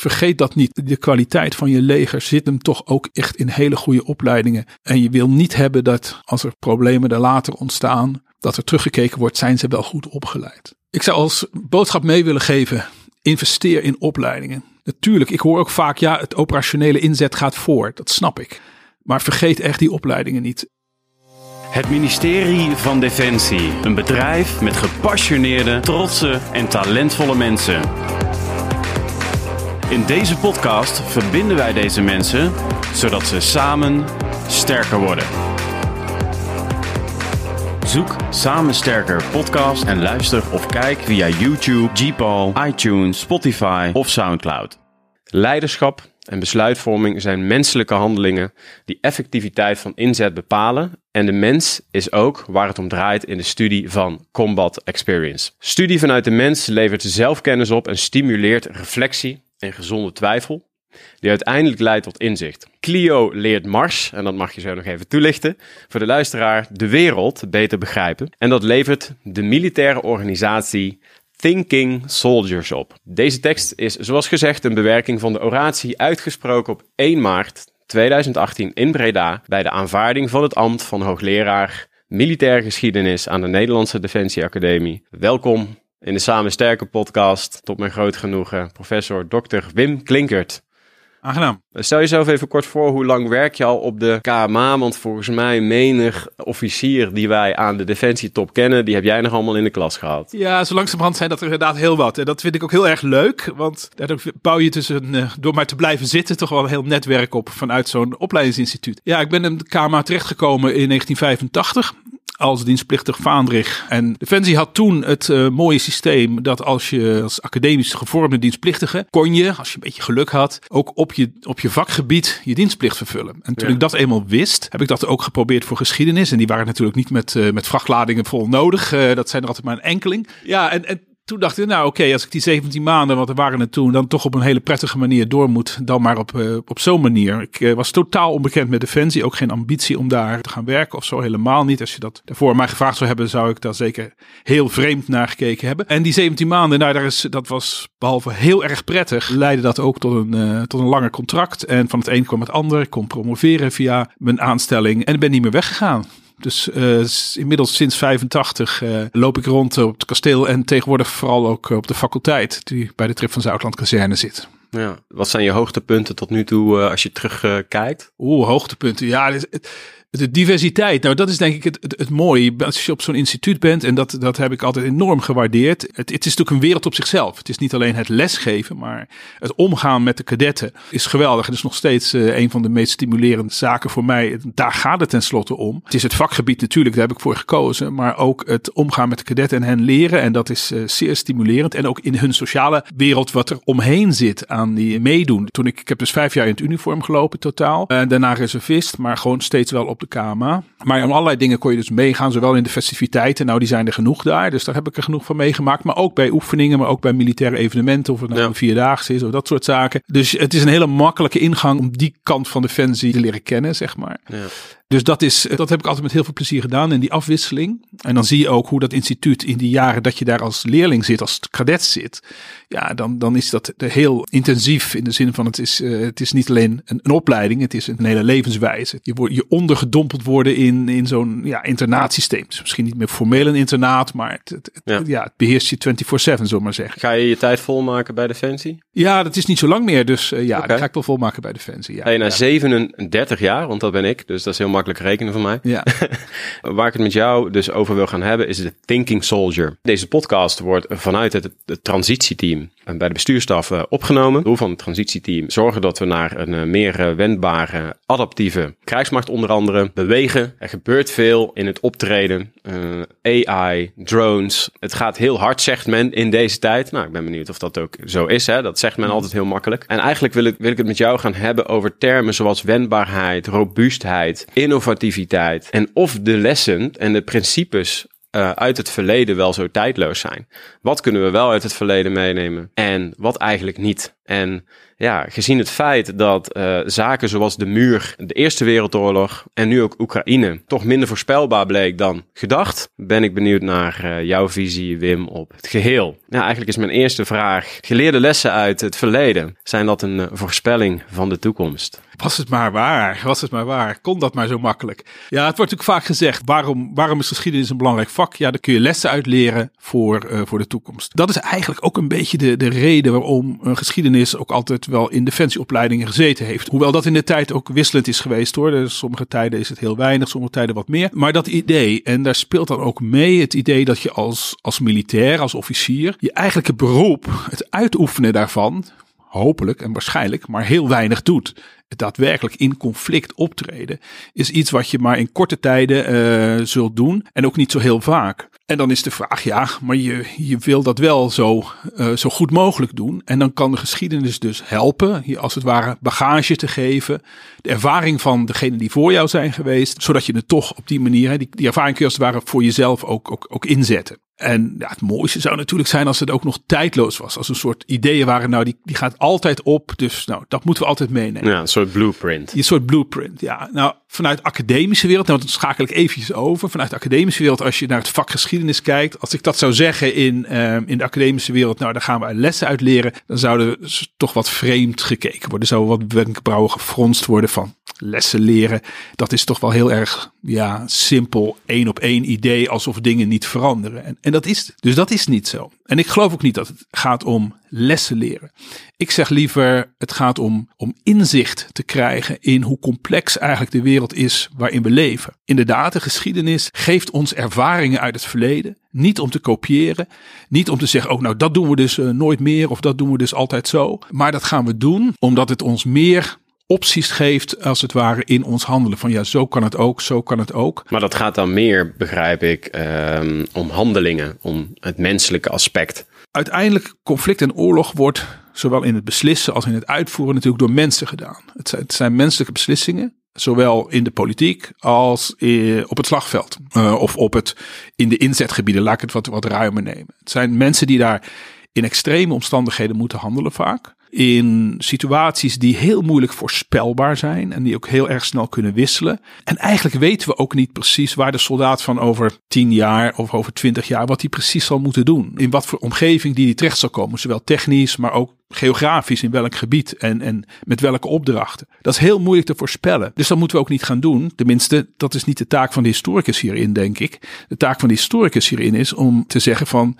vergeet dat niet. De kwaliteit van je leger zit hem toch ook echt in hele goede opleidingen. En je wil niet hebben dat als er problemen er later ontstaan, dat er teruggekeken wordt, zijn ze wel goed opgeleid. Ik zou als boodschap mee willen geven, investeer in opleidingen. Natuurlijk, ik hoor ook vaak, ja, het operationele inzet gaat voor. Dat snap ik. Maar vergeet echt die opleidingen niet. Het ministerie van Defensie. Een bedrijf met gepassioneerde, trotse en talentvolle mensen. In deze podcast verbinden wij deze mensen zodat ze samen sterker worden. Zoek Samen Sterker podcast en luister of kijk via YouTube, Gpal, iTunes, Spotify of Soundcloud. Leiderschap en besluitvorming zijn menselijke handelingen die effectiviteit van inzet bepalen en de mens is ook waar het om draait in de studie van Combat Experience. Studie vanuit de mens levert zelfkennis op en stimuleert reflectie en gezonde twijfel, die uiteindelijk leidt tot inzicht. Clio leert Mars, en dat mag je zo nog even toelichten, voor de luisteraar de wereld beter begrijpen. En dat levert de militaire organisatie Thinking Soldiers op. Deze tekst is, zoals gezegd, een bewerking van de oratie uitgesproken op 1 maart 2018 in Breda bij de aanvaarding van het ambt van hoogleraar militaire geschiedenis aan de Nederlandse Defensie Academie. Welkom in de Samen Sterke podcast, tot mijn groot genoegen, professor Dr. Wim Klinkert. Aangenaam. Stel jezelf even kort voor, hoe lang werk je al op de KMA? Want volgens mij menig officier die wij aan de defensietop kennen, die heb jij nog allemaal in de klas gehad. Ja, zo langzamerhand zijn dat er inderdaad heel wat. En dat vind ik ook heel erg leuk, want daardoor bouw je tussen, uh, door maar te blijven zitten, toch wel een heel netwerk op vanuit zo'n opleidingsinstituut. Ja, ik ben in de KMA terechtgekomen in 1985 als dienstplichtig vaandrig. En Defensie had toen het uh, mooie systeem dat als je als academisch gevormde dienstplichtige kon je, als je een beetje geluk had, ook op je, op je vakgebied je dienstplicht vervullen. En toen Ja. ik dat eenmaal wist, heb ik dat ook geprobeerd voor geschiedenis. En die waren natuurlijk niet met, uh, met vrachtladingen vol nodig. Uh, dat zijn er altijd maar een enkeling. Ja, en, en toen dacht ik, nou oké, als ik die 17 maanden, wat er waren het toen, dan toch op een hele prettige manier door moet, dan maar op, uh, op zo'n manier. Ik uh, was totaal onbekend met Defensie, ook geen ambitie om daar te gaan werken of zo, helemaal niet. Als je dat daarvoor mij gevraagd zou hebben, zou ik daar zeker heel vreemd naar gekeken hebben. En die 17 maanden, nou, daar is, dat was behalve heel erg prettig, leidde dat ook tot een, uh, tot een langer contract. En van het een kwam het ander. Ik kon promoveren via mijn aanstelling en ben niet meer weggegaan. Dus uh, inmiddels sinds 85 uh, loop ik rond op het kasteel en tegenwoordig vooral ook op de faculteit die bij de Trip van Zuidland kazerne zit. Ja, wat zijn je hoogtepunten tot nu toe als je terugkijkt? Oeh, hoogtepunten. Ja, het, het, de diversiteit, nou dat is denk ik het, het, mooie. Als je op zo'n instituut bent, en dat, dat heb ik altijd enorm gewaardeerd. Het, het is natuurlijk een wereld op zichzelf. Het is niet alleen het lesgeven, maar het omgaan met de kadetten is geweldig. Het is nog steeds uh, een van de meest stimulerende zaken voor mij. Daar gaat het tenslotte om. Het is het vakgebied natuurlijk, daar heb ik voor gekozen. Maar ook het omgaan met de kadetten en hen leren. En dat is uh, zeer stimulerend. En ook in hun sociale wereld wat er omheen zit aan die meedoen. Toen ik, ik heb dus vijf jaar in het uniform gelopen totaal. En daarna reservist, maar gewoon steeds wel op de KMA. Maar om allerlei dingen kon je dus meegaan, zowel in de festiviteiten. Nou, die zijn er genoeg daar, dus daar heb ik er genoeg van meegemaakt. Maar ook bij oefeningen, maar ook bij militaire evenementen. Of het nou ja. een vierdaagse is of dat soort zaken. Dus het is een hele makkelijke ingang om die kant van Defensie te leren kennen, zeg maar. Ja. Dus dat, is, dat heb ik altijd met heel veel plezier gedaan in die afwisseling. En dan zie je ook hoe dat instituut in die jaren dat je daar als leerling zit, als cadet zit. Ja, dan, dan is dat heel intensief in de zin van het is, uh, het is niet alleen een, een, opleiding, het is een hele levenswijze. Je wordt je ondergedompeld worden in, in zo'n ja, internaatsysteem. Dus misschien niet meer formeel een internaat, maar het, het, het ja. ja. het beheerst je 24-7, zullen maar zeggen. Ga je je tijd volmaken bij Defensie? Ja, dat is niet zo lang meer, dus uh, ja, okay. dat ga ik wel volmaken bij Defensie. Ja, hey, na ja. 37 jaar, want dat ben ik, dus dat is heel makkelijk rekenen voor mij. Ja. Waar ik het met jou dus over wil gaan hebben, is de Thinking Soldier. Deze podcast wordt vanuit het, het transitieteam bij de bestuurstaf uh, opgenomen. Het doel van het transitieteam zorgen dat we naar een uh, meer wendbare, adaptieve krijgsmacht onder andere bewegen. Er gebeurt veel in het optreden. AI, drones. Het gaat heel hard, zegt men in deze tijd. Nou, ik ben benieuwd of dat ook zo is. Hè? Dat zegt men altijd heel makkelijk. En eigenlijk wil ik, wil ik het met jou gaan hebben over termen zoals wendbaarheid, robuustheid, innovativiteit. En of de lessen en de principes uh, uit het verleden wel zo tijdloos zijn? Wat kunnen we wel uit het verleden meenemen en wat eigenlijk niet? En ja, gezien het feit dat uh, zaken zoals de muur, de Eerste Wereldoorlog en nu ook Oekraïne toch minder voorspelbaar bleek dan gedacht, ben ik benieuwd naar uh, jouw visie, Wim, op het geheel. Nou, eigenlijk is mijn eerste vraag: geleerde lessen uit het verleden, zijn dat een voorspelling van de toekomst? Was het maar waar, was het maar waar, kon dat maar zo makkelijk. Ja, het wordt natuurlijk vaak gezegd, waarom, waarom is geschiedenis een belangrijk vak? Ja, daar kun je lessen uit leren voor, voor de toekomst. Dat is eigenlijk ook een beetje de, de reden waarom een geschiedenis ook altijd wel in defensieopleidingen gezeten heeft. Hoewel dat in de tijd ook wisselend is geweest hoor. Dus sommige tijden is het heel weinig, sommige tijden wat meer. Maar dat idee, en daar speelt dan ook mee het idee dat je als, als militair, als officier, je eigenlijke beroep, het uitoefenen daarvan, hopelijk en waarschijnlijk, maar heel weinig doet. Het daadwerkelijk in conflict optreden is iets wat je maar in korte tijden uh, zult doen en ook niet zo heel vaak. En dan is de vraag, ja, maar je, je wil dat wel zo, uh, zo goed mogelijk doen. En dan kan de geschiedenis dus helpen, je als het ware bagage te geven. De ervaring van degene die voor jou zijn geweest, zodat je het toch op die manier, die, die ervaring kun je als het ware voor jezelf ook, ook, ook inzetten. En ja, het mooiste zou natuurlijk zijn als het ook nog tijdloos was. Als een soort ideeën waren, nou, die, die gaat altijd op. Dus nou, dat moeten we altijd meenemen. Ja, een soort blueprint. Een soort blueprint, ja. Nou, vanuit de academische wereld, nou, dat schakel ik eventjes over. Vanuit de academische wereld, als je naar het vak geschiedenis kijkt. Als ik dat zou zeggen in, um, in de academische wereld, nou, daar gaan we lessen uit leren. Dan zouden toch wat vreemd gekeken worden. Zou wat wenkbrauwen gefronst worden van lessen leren. Dat is toch wel heel erg, ja, simpel, één op één idee, alsof dingen niet veranderen. En, en dat is, dus dat is niet zo. En ik geloof ook niet dat het gaat om lessen leren. Ik zeg liever, het gaat om, om inzicht te krijgen in hoe complex eigenlijk de wereld is waarin we leven. Inderdaad, de geschiedenis geeft ons ervaringen uit het verleden. Niet om te kopiëren, niet om te zeggen, oh nou dat doen we dus uh, nooit meer of dat doen we dus altijd zo. Maar dat gaan we doen omdat het ons meer opties geeft, als het ware, in ons handelen. Van ja, zo kan het ook, zo kan het ook. Maar dat gaat dan meer, begrijp ik, um, om handelingen, om het menselijke aspect. Uiteindelijk, conflict en oorlog wordt zowel in het beslissen als in het uitvoeren natuurlijk door mensen gedaan. Het zijn, het zijn menselijke beslissingen. Zowel in de politiek als op het slagveld. Uh, of op het, in de inzetgebieden. Laat ik het wat, wat ruimer nemen. Het zijn mensen die daar in extreme omstandigheden moeten handelen vaak in situaties die heel moeilijk voorspelbaar zijn en die ook heel erg snel kunnen wisselen. En eigenlijk weten we ook niet precies waar de soldaat van over 10 jaar of over 20 jaar, wat hij precies zal moeten doen. In wat voor omgeving die hij terecht zal komen, zowel technisch, maar ook geografisch in welk gebied en, en met welke opdrachten. Dat is heel moeilijk te voorspellen. Dus dat moeten we ook niet gaan doen. Tenminste, dat is niet de taak van de historicus hierin, denk ik. De taak van de historicus hierin is om te zeggen van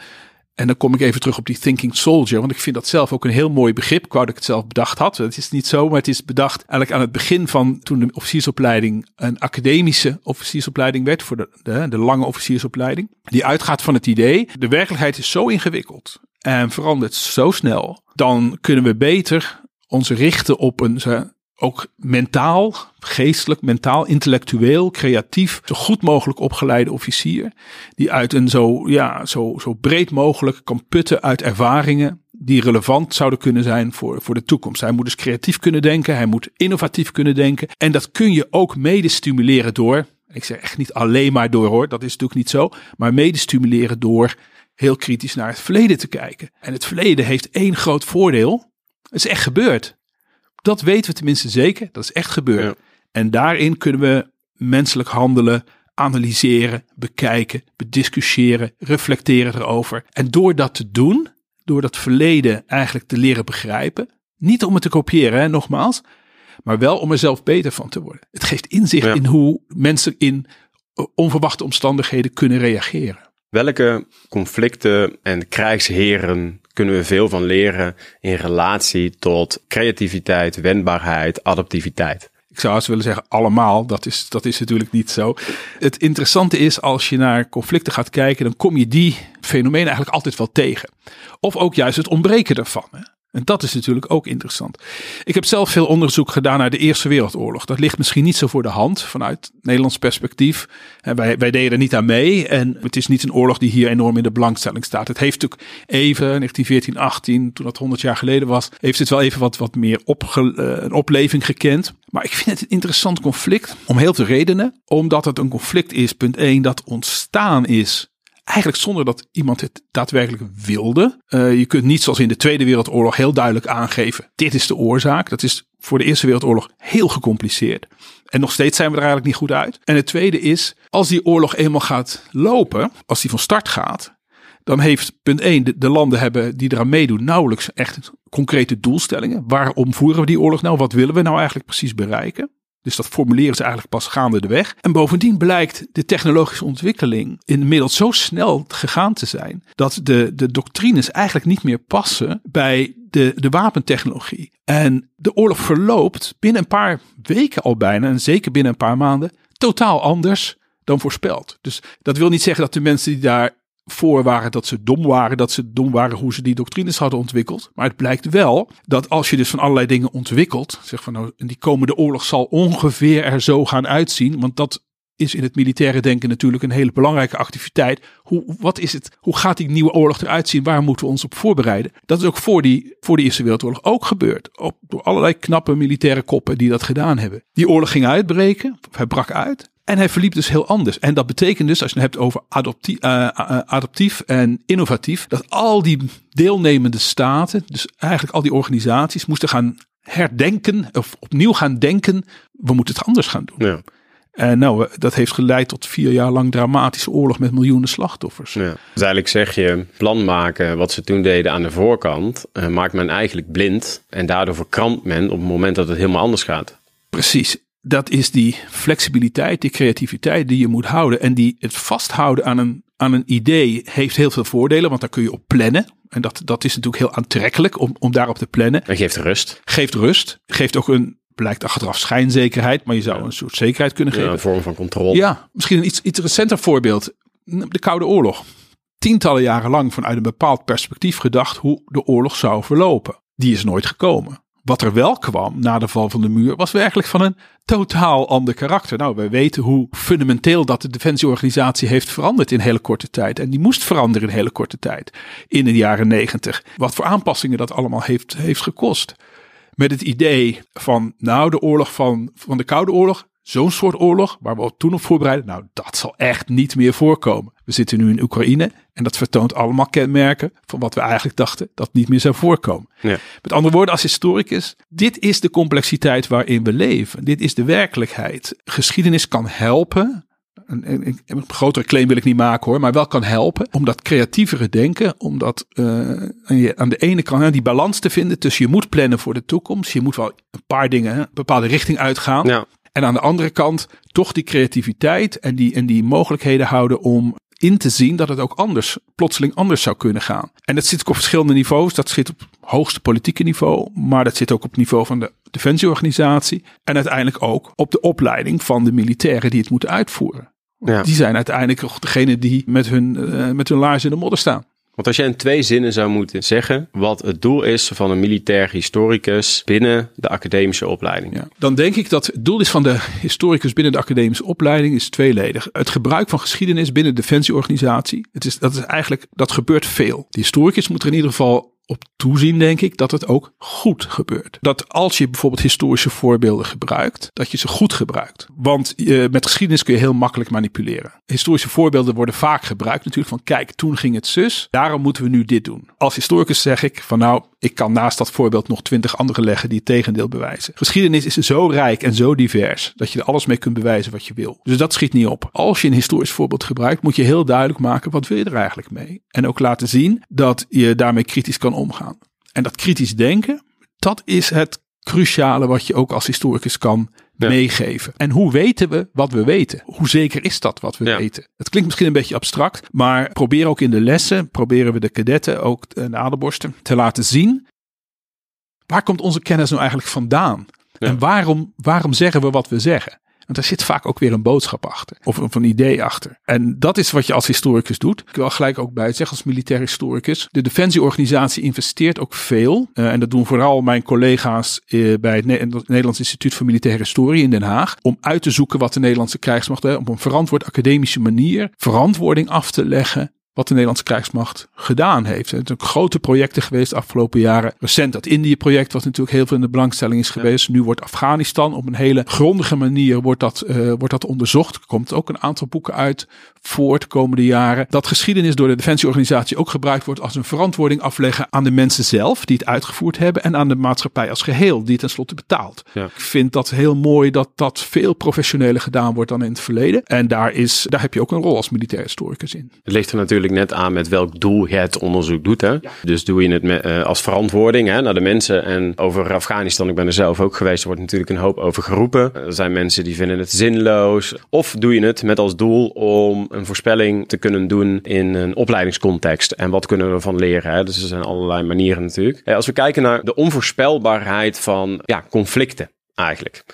en dan kom ik even terug op die thinking soldier, want ik vind dat zelf ook een heel mooi begrip. Ik wou dat ik het zelf bedacht had. Het is niet zo, maar het is bedacht eigenlijk aan het begin van toen de officiersopleiding een academische officiersopleiding werd voor de, de, de lange officiersopleiding. Die uitgaat van het idee, de werkelijkheid is zo ingewikkeld en verandert zo snel, dan kunnen we beter ons richten op een ook mentaal, geestelijk, mentaal, intellectueel, creatief, zo goed mogelijk opgeleide officier. Die uit een zo, ja, zo, zo breed mogelijk kan putten uit ervaringen die relevant zouden kunnen zijn voor, voor de toekomst. Hij moet dus creatief kunnen denken, hij moet innovatief kunnen denken. En dat kun je ook mede stimuleren door, ik zeg echt niet alleen maar door hoor, dat is natuurlijk niet zo, maar mede stimuleren door heel kritisch naar het verleden te kijken. En het verleden heeft één groot voordeel. Het is echt gebeurd dat weten we tenminste zeker. Dat is echt gebeurd. En daarin kunnen we menselijk handelen analyseren, bekijken, bediscussiëren, reflecteren erover. En door dat te doen, door dat verleden eigenlijk te leren begrijpen, niet om het te kopiëren, hè, nogmaals, maar wel om er zelf beter van te worden. Het geeft inzicht in hoe mensen in onverwachte omstandigheden kunnen reageren. Welke conflicten en krijgsheren kunnen we veel van leren in relatie tot creativiteit, wendbaarheid, adaptiviteit? Ik zou als willen zeggen allemaal, dat is, dat is natuurlijk niet zo. Het interessante is als je naar conflicten gaat kijken, dan kom je die fenomenen eigenlijk altijd wel tegen. Of ook juist het ontbreken daarvan. En dat is natuurlijk ook interessant. Ik heb zelf veel onderzoek gedaan naar de Eerste Wereldoorlog. Dat ligt misschien niet zo voor de hand vanuit Nederlands perspectief. En wij, wij deden er niet aan mee. En het is niet een oorlog die hier enorm in de belangstelling staat. Het heeft natuurlijk even, 1914, 18, toen dat 100 jaar geleden was, heeft het wel even wat, wat meer uh, een opleving gekend. Maar ik vind het een interessant conflict om heel veel redenen. Omdat het een conflict is, punt 1, dat ontstaan is eigenlijk zonder dat iemand het daadwerkelijk wilde. Uh, je kunt niet zoals in de Tweede Wereldoorlog heel duidelijk aangeven: dit is de oorzaak. Dat is voor de Eerste Wereldoorlog heel gecompliceerd. En nog steeds zijn we er eigenlijk niet goed uit. En het tweede is, als die oorlog eenmaal gaat lopen, als die van start gaat, dan heeft punt 1, de, de, landen hebben die eraan meedoen nauwelijks echt concrete doelstellingen. Waarom voeren we die oorlog nou? Wat willen we nou eigenlijk precies bereiken? Dus dat formuleren ze eigenlijk pas gaande de weg. En bovendien blijkt de technologische ontwikkeling inmiddels zo snel gegaan te zijn. dat de, de doctrines eigenlijk niet meer passen bij de, de wapentechnologie. En de oorlog verloopt binnen een paar weken al bijna. en zeker binnen een paar maanden. totaal anders dan voorspeld. Dus dat wil niet zeggen dat de mensen die daar voor waren dat ze dom waren, dat ze dom waren hoe ze die doctrines hadden ontwikkeld. Maar het blijkt wel dat als je dus van allerlei dingen ontwikkelt, zeg van nou, die komende oorlog zal ongeveer er zo gaan uitzien, want dat is in het militaire denken natuurlijk een hele belangrijke activiteit. Hoe, wat is het, hoe gaat die nieuwe oorlog eruit zien? Waar moeten we ons op voorbereiden? Dat is ook voor, die, voor de Eerste Wereldoorlog ook gebeurd. Ook door allerlei knappe militaire koppen die dat gedaan hebben. Die oorlog ging uitbreken, hij brak uit. En hij verliep dus heel anders. En dat betekent dus, als je het hebt over adoptief, uh, adaptief en innovatief, dat al die deelnemende staten, dus eigenlijk al die organisaties, moesten gaan herdenken of opnieuw gaan denken, we moeten het anders gaan doen. Ja. En nou, dat heeft geleid tot vier jaar lang dramatische oorlog met miljoenen slachtoffers. Ja. Dus eigenlijk zeg je, plan maken, wat ze toen deden aan de voorkant, uh, maakt men eigenlijk blind. En daardoor verkrampt men op het moment dat het helemaal anders gaat. Precies dat is die flexibiliteit, die creativiteit die je moet houden. En die het vasthouden aan een, aan een idee heeft heel veel voordelen, want daar kun je op plannen. En dat, dat is natuurlijk heel aantrekkelijk om, om daarop te plannen. En geeft rust. Geeft rust. Geeft ook een, blijkt achteraf schijnzekerheid, maar je zou een soort zekerheid kunnen geven. een vorm van controle. Ja, misschien een iets, iets recenter voorbeeld. De Koude Oorlog. Tientallen jaren lang vanuit een bepaald perspectief gedacht hoe de oorlog zou verlopen. Die is nooit gekomen. Wat er wel kwam na de val van de muur was werkelijk van een totaal ander karakter. Nou, wij weten hoe fundamenteel dat de defensieorganisatie heeft veranderd in hele korte tijd. En die moest veranderen in hele korte tijd. In de jaren negentig. Wat voor aanpassingen dat allemaal heeft, heeft gekost. Met het idee van, nou, de oorlog van, van de Koude Oorlog Zo'n soort oorlog, waar we toen op voorbereiden, nou, dat zal echt niet meer voorkomen. We zitten nu in Oekraïne en dat vertoont allemaal kenmerken van wat we eigenlijk dachten dat niet meer zou voorkomen. Ja. Met andere woorden, als historicus, dit is de complexiteit waarin we leven. Dit is de werkelijkheid. Geschiedenis kan helpen. Een, een, grotere claim wil ik niet maken hoor, maar wel kan helpen om dat creatievere denken, om dat uh, aan de ene kant die balans te vinden tussen je moet plannen voor de toekomst, je moet wel een paar dingen, een bepaalde richting uitgaan. Ja. En aan de andere kant toch die creativiteit en die, en die mogelijkheden houden om in te zien dat het ook anders, plotseling anders zou kunnen gaan. En dat zit op verschillende niveaus. Dat zit op hoogste politieke niveau, maar dat zit ook op het niveau van de defensieorganisatie. En uiteindelijk ook op de opleiding van de militairen die het moeten uitvoeren. Ja. Die zijn uiteindelijk ook degene die met hun, uh, met hun laars in de modder staan. Want als jij in twee zinnen zou moeten zeggen wat het doel is van een militair historicus binnen de academische opleiding. Ja, dan denk ik dat het doel is van de historicus binnen de academische opleiding is tweeledig. Het gebruik van geschiedenis binnen de defensieorganisatie. Het is, dat is eigenlijk, dat gebeurt veel. De historicus moet er in ieder geval op toezien, denk ik, dat het ook goed gebeurt. Dat als je bijvoorbeeld historische voorbeelden gebruikt, dat je ze goed gebruikt. Want uh, met geschiedenis kun je heel makkelijk manipuleren. Historische voorbeelden worden vaak gebruikt natuurlijk van kijk, toen ging het zus, daarom moeten we nu dit doen. Als historicus zeg ik van nou, ik kan naast dat voorbeeld nog twintig andere leggen die het tegendeel bewijzen. Geschiedenis is zo rijk en zo divers dat je er alles mee kunt bewijzen wat je wil. Dus dat schiet niet op. Als je een historisch voorbeeld gebruikt, moet je heel duidelijk maken wat wil je er eigenlijk mee. En ook laten zien dat je daarmee kritisch kan omgaan. En dat kritisch denken, dat is het cruciale wat je ook als historicus kan meegeven. En hoe weten we wat we weten? Hoe zeker is dat wat we weten? Het klinkt misschien een beetje abstract, maar probeer ook in de lessen, proberen we de kadetten, ook de aderborsten, te laten zien. Waar komt onze kennis nou eigenlijk vandaan? En waarom, waarom zeggen we wat we zeggen? Want daar zit vaak ook weer een boodschap achter. Of, een idee achter. En dat is wat je als historicus doet. Ik wil gelijk ook bij het zeggen als militair historicus. De defensieorganisatie investeert ook veel. Uh, en dat doen vooral mijn collega's uh, bij het, Nederlands Instituut voor Militaire Historie in Den Haag. Om uit te zoeken wat de Nederlandse krijgsmacht op een verantwoord academische manier verantwoording af te leggen wat de Nederlandse krijgsmacht gedaan heeft. Het zijn grote projecten geweest de afgelopen jaren. Recent dat Indië-project, wat natuurlijk heel veel in de belangstelling is geweest. Nu wordt Afghanistan op een hele grondige manier wordt dat, uh, wordt dat onderzocht. Er komt ook een aantal boeken uit voor de komende jaren. Dat geschiedenis door de Defensieorganisatie ook gebruikt wordt als een verantwoording afleggen aan de mensen zelf die het uitgevoerd hebben en aan de maatschappij als geheel die tenslotte betaalt. Ja. Ik vind dat heel mooi dat dat veel professioneler gedaan wordt dan in het verleden. En daar, is, daar heb je ook een rol als militair historicus in. Het ligt er natuurlijk net aan met welk doel je het onderzoek doet. Hè? Dus doe je het met, uh, als verantwoording hè, naar de mensen. En over Afghanistan, ik ben er zelf ook geweest, er wordt natuurlijk een hoop over geroepen. Er zijn mensen die vinden het zinloos. Of doe je het met als doel om een voorspelling te kunnen doen in een opleidingscontext. En wat kunnen we ervan leren? Hè? Dus er zijn allerlei manieren natuurlijk. Als we kijken naar de onvoorspelbaarheid van ja, conflicten eigenlijk.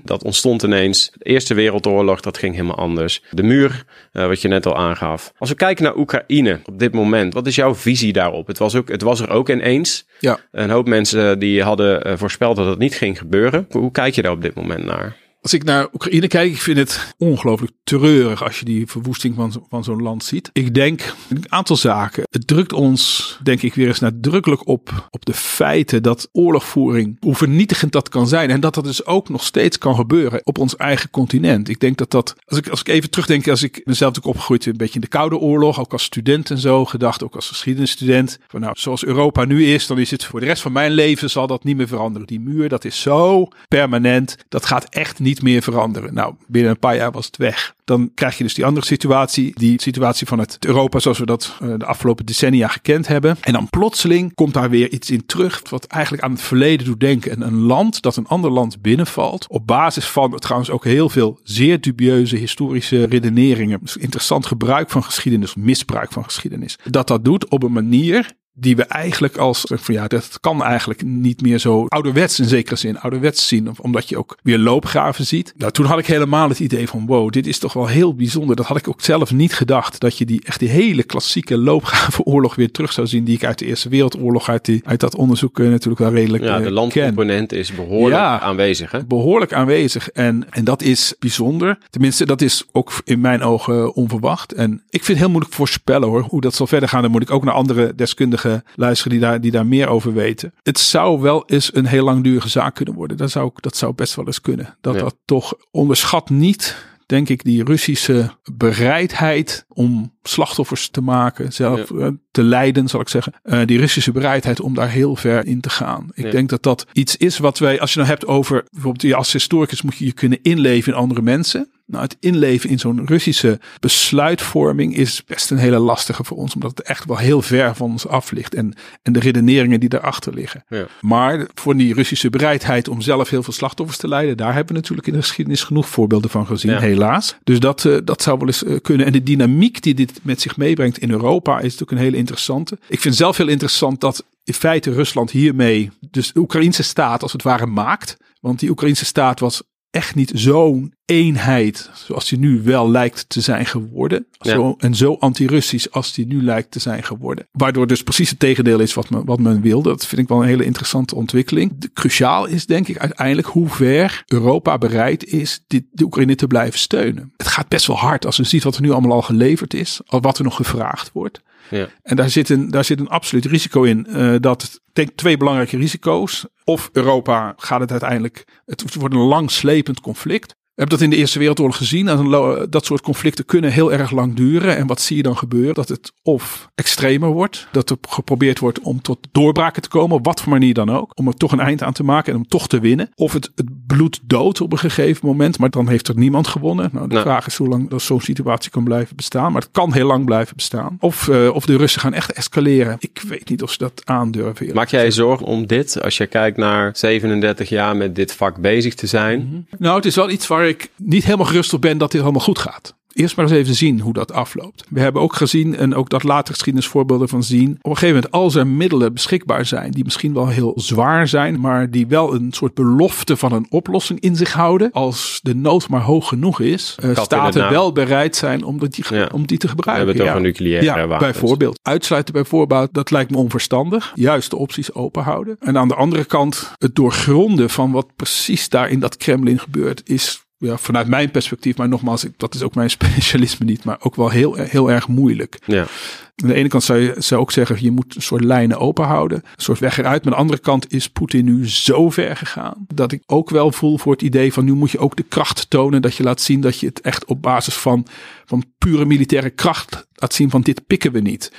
9-11, dat ontstond ineens. De Eerste Wereldoorlog, dat ging helemaal anders. De muur, uh, wat je net al aangaf. Als we kijken naar Oekraïne op dit moment, wat is jouw visie daarop? Het was, ook, het was er ook ineens. Ja. Een hoop mensen die hadden voorspeld dat het niet ging gebeuren. Hoe kijk je daar op dit moment naar? Als ik naar Oekraïne kijk, ik vind het ongelooflijk treurig als je die verwoesting van, van zo'n land ziet. Ik denk een aantal zaken. Het drukt ons, denk ik, weer eens nadrukkelijk op, op de feiten dat oorlogvoering, hoe vernietigend dat kan zijn. En dat dat dus ook nog steeds kan gebeuren op ons eigen continent. Ik denk dat dat, als ik, als ik even terugdenk, als ik mezelf ook opgegroeid een beetje in de Koude Oorlog, ook als student en zo, gedacht ook als geschiedenisstudent. Van nou, zoals Europa nu is, dan is het voor de rest van mijn leven zal dat niet meer veranderen. Die muur, dat is zo permanent. Dat gaat echt niet niet meer veranderen. Nou, binnen een paar jaar was het weg. Dan krijg je dus die andere situatie, die situatie van het Europa zoals we dat uh, de afgelopen decennia gekend hebben. En dan plotseling komt daar weer iets in terug wat eigenlijk aan het verleden doet denken. En een land dat een ander land binnenvalt op basis van trouwens ook heel veel zeer dubieuze historische redeneringen. Interessant gebruik van geschiedenis, misbruik van geschiedenis. Dat dat doet op een manier die we eigenlijk als, van ja, dat kan eigenlijk niet meer zo ouderwets in zekere zin, ouderwets zien, omdat je ook weer loopgraven ziet. Nou, toen had ik helemaal het idee van, wow, dit is toch wel heel bijzonder. Dat had ik ook zelf niet gedacht, dat je die echt die hele klassieke loopgravenoorlog weer terug zou zien, die ik uit de Eerste Wereldoorlog, uit, die, uit dat onderzoek uh, natuurlijk wel redelijk Ja, de landcomponent is behoorlijk ja, aanwezig, hè? Behoorlijk aanwezig en, en dat is bijzonder. Tenminste, dat is ook in mijn ogen onverwacht. En ik vind het heel moeilijk voorspellen hoor, hoe dat zal verder gaan. Dan moet ik ook naar andere deskundigen luisteren die daar, die daar meer over weten. Het zou wel eens een heel langdurige zaak kunnen worden. Dat zou, dat zou best wel eens kunnen. Dat Ja. dat toch onderschat niet, denk ik, die Russische bereidheid om slachtoffers te maken, zelf eh, te leiden, zal ik zeggen. Eh, die Russische bereidheid om daar heel ver in te gaan. Ik Ja. denk dat dat iets is wat wij, als je nou hebt over, bijvoorbeeld je als historicus moet je je kunnen inleven in andere mensen. Nou, het inleven in zo'n Russische besluitvorming is best een hele lastige voor ons, omdat het echt wel heel ver van ons af ligt en, en de redeneringen die daarachter liggen. Ja. Maar voor die Russische bereidheid om zelf heel veel slachtoffers te leiden, daar hebben we natuurlijk in de geschiedenis genoeg voorbeelden van gezien, Ja. helaas. Dus dat, eh, dat zou wel eens eh, kunnen. En de dynamiek die dit met zich meebrengt in Europa is natuurlijk een hele interessante. Ik vind zelf heel interessant dat in feite Rusland hiermee dus de Oekraïnse staat als het ware maakt. Want die Oekraïnse staat was echt niet zo'n eenheid zoals die nu wel lijkt te zijn geworden. Ja. Zo, en zo anti-Russisch als die nu lijkt te zijn geworden. Waardoor dus precies het tegendeel is wat men, wat men wil. Dat vind ik wel een hele interessante ontwikkeling. De, cruciaal is denk ik uiteindelijk hoe ver Europa bereid is dit, de Oekraïne te blijven steunen. Het gaat best wel hard als je ziet wat er nu allemaal al geleverd is. Wat er nog gevraagd wordt. En daar zit een, daar zit een absoluut risico in. eh, dat, denk twee belangrijke risico's. Of Europa gaat het uiteindelijk, het wordt een lang slepend conflict. Hebben dat in de Eerste Wereldoorlog gezien. Dat soort conflicten kunnen heel erg lang duren. En wat zie je dan gebeuren? Dat het of extremer wordt. Dat er geprobeerd wordt om tot doorbraken te komen. Op wat voor manier dan ook. Om er toch een eind aan te maken en om toch te winnen. Of het, het bloed dood op een gegeven moment. Maar dan heeft er niemand gewonnen. Nou, de Nee. vraag is hoe lang dat zo'n situatie kan blijven bestaan. Maar het kan heel lang blijven bestaan. Of, eh, of de Russen gaan echt escaleren. Ik weet niet of ze dat aandurven. Maak jij je zorgen om dit als je kijkt naar 37 jaar met dit vak bezig te zijn? Nou, het is wel iets waar ik niet helemaal gerust op ben dat dit allemaal goed gaat. Eerst maar eens even zien hoe dat afloopt. We hebben ook gezien, en ook dat later geschiedenisvoorbeelden van zien. Op een gegeven moment, als er middelen beschikbaar zijn, die misschien wel heel zwaar zijn, maar die wel een soort belofte van een oplossing in zich houden. Als de nood maar hoog genoeg is, Katten staten wel bereid zijn om die, Ja. om die te We gebruiken. hebben het over Ja. nucleaire Ja, wapens. bijvoorbeeld. Uitsluiten bij voorbaat, dat lijkt me onverstandig. Juist de opties open houden. En aan de andere kant, het doorgronden van wat precies daar in dat Kremlin gebeurt, is ja, vanuit mijn perspectief, maar nogmaals, dat is ook mijn specialisme niet, maar ook wel heel, heel erg moeilijk. Ja. Aan de ene kant zou je zou ook zeggen, je moet een soort lijnen open houden. Een soort weg eruit. Maar aan de andere kant is Poetin nu zo ver gegaan. Dat ik ook wel voel voor het idee van nu moet je ook de kracht tonen. Dat je laat zien dat je het echt op basis van, van pure militaire kracht laat zien van dit pikken we niet.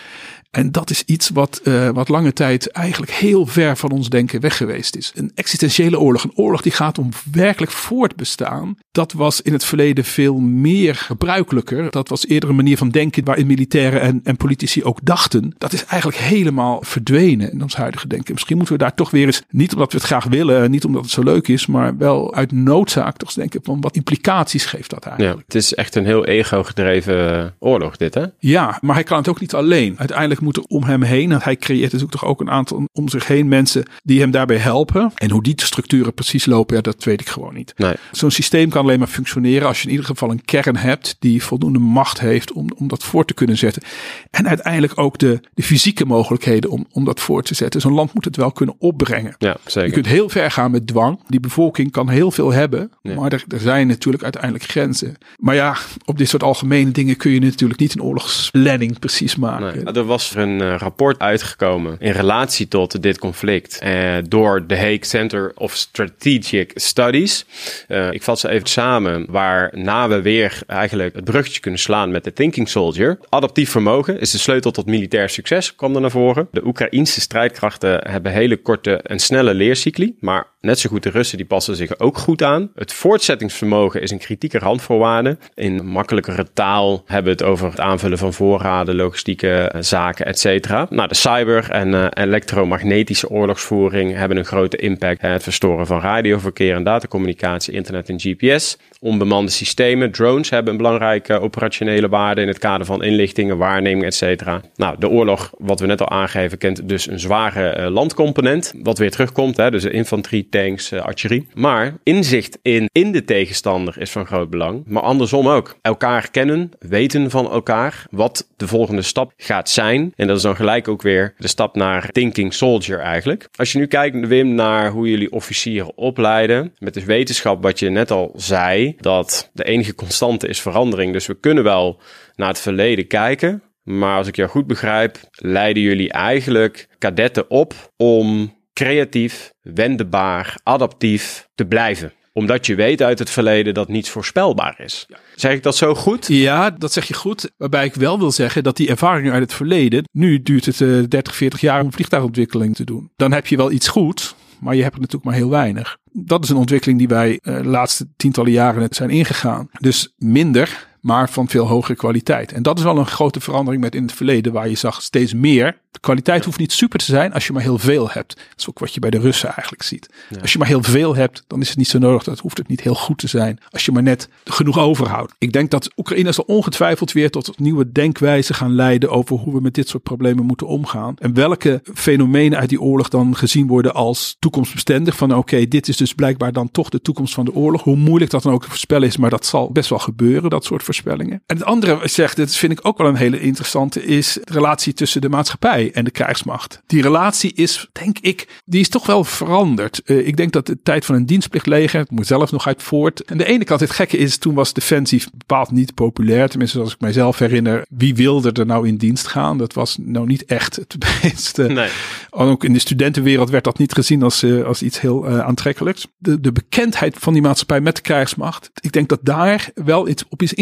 En dat is iets wat, uh, wat lange tijd eigenlijk heel ver van ons denken weg geweest is. Een existentiële oorlog, een oorlog die gaat om werkelijk voortbestaan. Dat was in het verleden veel meer gebruikelijker. Dat was eerder een manier van denken waarin militairen en, en politici ook dachten. Dat is eigenlijk helemaal verdwenen in ons huidige denken. Misschien moeten we daar toch weer eens, niet omdat we het graag willen, niet omdat het zo leuk is, maar wel uit noodzaak toch eens denken van wat implicaties geeft dat eigenlijk. Ja, het is echt een heel ego-gedreven oorlog dit hè? Ja, maar hij kan het ook niet alleen. Uiteindelijk moeten om hem heen. En hij creëert dus toch ook een aantal om zich heen mensen die hem daarbij helpen. En hoe die structuren precies lopen, ja, dat weet ik gewoon niet. Nee. Zo'n systeem kan alleen maar functioneren als je in ieder geval een kern hebt die voldoende macht heeft om, om dat voor te kunnen zetten. En uiteindelijk ook de, de fysieke mogelijkheden om, om dat voor te zetten. Zo'n land moet het wel kunnen opbrengen. Ja, zeker. Je kunt heel ver gaan met dwang. Die bevolking kan heel veel hebben, ja. maar er, er zijn natuurlijk uiteindelijk grenzen. Maar ja, op dit soort algemene dingen kun je natuurlijk niet een oorlogsplanning precies maken. Nee. Er was een uh, rapport uitgekomen in relatie tot dit conflict uh, door de Hague Center of Strategic Studies. Uh, ik vat ze even samen, waarna we weer eigenlijk het bruggetje kunnen slaan met de Thinking Soldier. Adaptief vermogen is de sleutel tot militair succes, kwam er naar voren. De Oekraïnse strijdkrachten hebben hele korte en snelle leercycli, maar net zo goed de Russen die passen zich ook goed aan. Het voortzettingsvermogen is een kritieke randvoorwaarde. In makkelijkere taal hebben we het over het aanvullen van voorraden, logistieke zaken, etc. Nou, de cyber- en uh, elektromagnetische oorlogsvoering hebben een grote impact. Het verstoren van radioverkeer en datacommunicatie, internet en GPS. Onbemande systemen, drones hebben een belangrijke operationele waarde in het kader van inlichtingen, waarneming, etc. Nou, de oorlog, wat we net al aangeven, kent dus een zware landcomponent. Wat weer terugkomt, hè, dus de infanterie, tanks, uh, artillerie. Maar inzicht in, in de tegenstander is van groot belang. Maar andersom ook. Elkaar kennen, weten van elkaar, wat de volgende stap gaat zijn. En dat is dan gelijk ook weer de stap naar thinking soldier eigenlijk. Als je nu kijkt, Wim, naar hoe jullie officieren opleiden, met de wetenschap wat je net al zei, dat de enige constante is verandering. Dus we kunnen wel naar het verleden kijken. Maar als ik jou goed begrijp, leiden jullie eigenlijk kadetten op om creatief, wendbaar, adaptief te blijven omdat je weet uit het verleden dat niets voorspelbaar is. Ja. Zeg ik dat zo goed? Ja, dat zeg je goed. Waarbij ik wel wil zeggen dat die ervaringen uit het verleden. Nu duurt het uh, 30, 40 jaar om vliegtuigontwikkeling te doen. Dan heb je wel iets goed, maar je hebt er natuurlijk maar heel weinig. Dat is een ontwikkeling die wij uh, de laatste tientallen jaren zijn ingegaan. Dus minder, maar van veel hogere kwaliteit. En dat is wel een grote verandering met in het verleden, waar je zag steeds meer. De kwaliteit hoeft niet super te zijn als je maar heel veel hebt. Dat is ook wat je bij de Russen eigenlijk ziet. Ja. Als je maar heel veel hebt, dan is het niet zo nodig. Dat hoeft het niet heel goed te zijn. Als je maar net genoeg overhoudt. Ik denk dat Oekraïne zal ongetwijfeld weer tot nieuwe denkwijzen gaan leiden over hoe we met dit soort problemen moeten omgaan. En welke fenomenen uit die oorlog dan gezien worden als toekomstbestendig. Van oké, okay, dit is dus blijkbaar dan toch de toekomst van de oorlog. Hoe moeilijk dat dan ook te voorspellen is, maar dat zal best wel gebeuren, dat soort voorspellingen. En het andere zegt, dit vind ik ook wel een hele interessante, is de relatie tussen de maatschappij en de krijgsmacht. Die relatie is, denk ik, die is toch wel veranderd. Uh, ik denk dat de tijd van een dienstplichtleger, het moet zelf nog uit voort. En de ene kant, het gekke is, toen was defensief bepaald niet populair. Tenminste, als ik mijzelf herinner, wie wilde er nou in dienst gaan? Dat was nou niet echt het beste. Nee. Ook in de studentenwereld werd dat niet gezien als, uh, als iets heel uh, aantrekkelijks. De, de bekendheid van die maatschappij met de krijgsmacht. Ik denk dat daar wel iets op is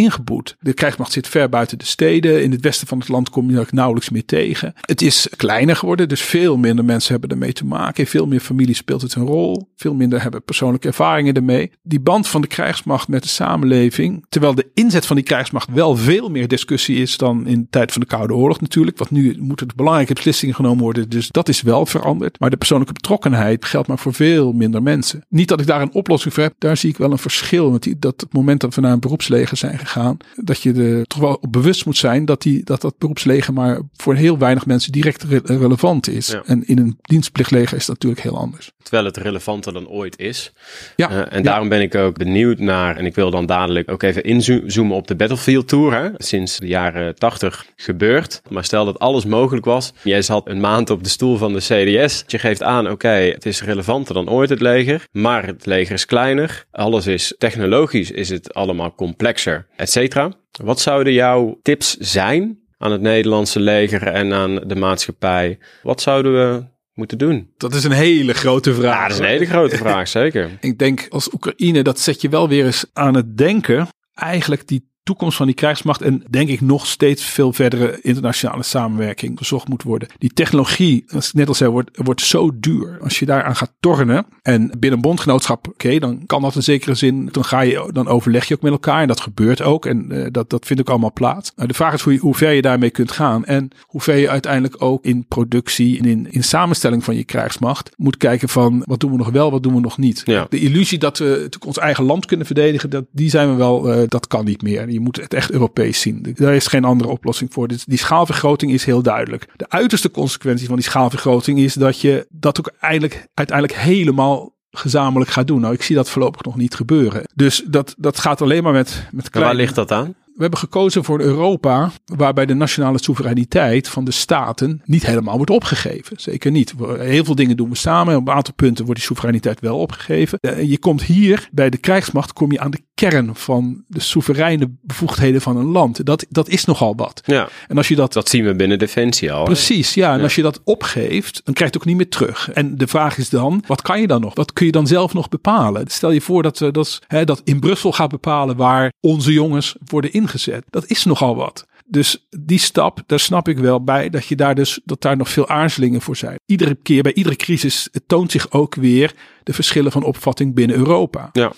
De krijgsmacht zit ver buiten de steden. In het westen van het land kom je nauwelijks meer tegen. Het is kleiner geworden, dus veel minder mensen hebben ermee te maken. Veel meer families speelt het een rol. Veel minder hebben persoonlijke ervaringen ermee. Die band van de krijgsmacht met de samenleving. Terwijl de inzet van die krijgsmacht wel veel meer discussie is dan in de tijd van de Koude Oorlog natuurlijk. Want nu moeten belangrijke beslissingen genomen worden. Dus dat is wel veranderd. Maar de persoonlijke betrokkenheid geldt maar voor veel minder mensen. Niet dat ik daar een oplossing voor heb. Daar zie ik wel een verschil. Want die, dat het moment dat we naar een beroepsleger zijn gegaan. Dat je er toch wel op bewust moet zijn dat die, dat, dat beroepsleger maar voor heel weinig mensen direct re relevant is. Ja. En in een dienstplichtleger is dat natuurlijk heel anders. Terwijl het relevanter dan ooit is. Ja, Uh, en ja. daarom ben ik ook benieuwd naar, en ik wil dan dadelijk ook even inzoomen op de Battlefield Tour. Hè? Sinds de jaren 80 gebeurd. Maar stel dat alles mogelijk was. Jij zat een maand op de stoel van de CDS. Je geeft aan, oké, het is relevanter dan ooit het leger. Maar het leger is kleiner. Alles is technologisch, is het allemaal complexer, et cetera. Wat zouden jouw tips zijn aan het Nederlandse leger en aan de maatschappij. Wat zouden we moeten doen? Dat is een hele grote vraag. Ja, dat is een hele grote vraag, zeker. Ik denk als Oekraïne, dat zet je wel weer eens aan het denken. Eigenlijk die toekomst van die krijgsmacht en denk ik nog steeds veel verdere internationale samenwerking gezocht moet worden. Die technologie, als ik net al zei, wordt, wordt zo duur. Als je daaraan gaat tornen en binnen een bondgenootschap, oké, dan kan dat in zekere zin, dan ga je, dan overleg je ook met elkaar en dat gebeurt ook en uh, dat, dat vindt ook allemaal plaats. Uh, de vraag is hoe, je, hoe ver je daarmee kunt gaan en hoe ver je uiteindelijk ook in productie en in, in samenstelling van je krijgsmacht moet kijken van wat doen we nog wel, wat doen we nog niet. Ja. De illusie dat we ons eigen land kunnen verdedigen, dat, die zijn we wel, uh, dat kan niet meer. Je moet het echt Europees zien. Daar is geen andere oplossing voor. Dus die schaalvergroting is heel duidelijk. De uiterste consequentie van die schaalvergroting is dat je dat ook eindelijk, uiteindelijk helemaal gezamenlijk gaat doen. Nou, ik zie dat voorlopig nog niet gebeuren. Dus dat, dat gaat alleen maar met, met kleine... Waar ligt dat aan? We hebben gekozen voor Europa waarbij de nationale soevereiniteit van de staten niet helemaal wordt opgegeven. Zeker niet. Heel veel dingen doen we samen. Op een aantal punten wordt die soevereiniteit wel opgegeven. Je komt hier bij de krijgsmacht kom je aan de kern van de soevereine bevoegdheden van een land. Dat, dat is nogal wat. Ja, en als je dat, dat zien we binnen Defensie al. Precies, ja. En ja. als je dat opgeeft, dan krijg je het ook niet meer terug. En de vraag is dan, wat kan je dan nog? Wat kun je dan zelf nog bepalen? Stel je voor dat, dat, hè, dat in Brussel gaat bepalen waar onze jongens worden ingezet. Dat is nogal wat. Dus die stap, daar snap ik wel bij dat je daar dus dat daar nog veel aarzelingen voor zijn. Iedere keer bij iedere crisis het toont zich ook weer de verschillen van opvatting binnen Europa. Ja.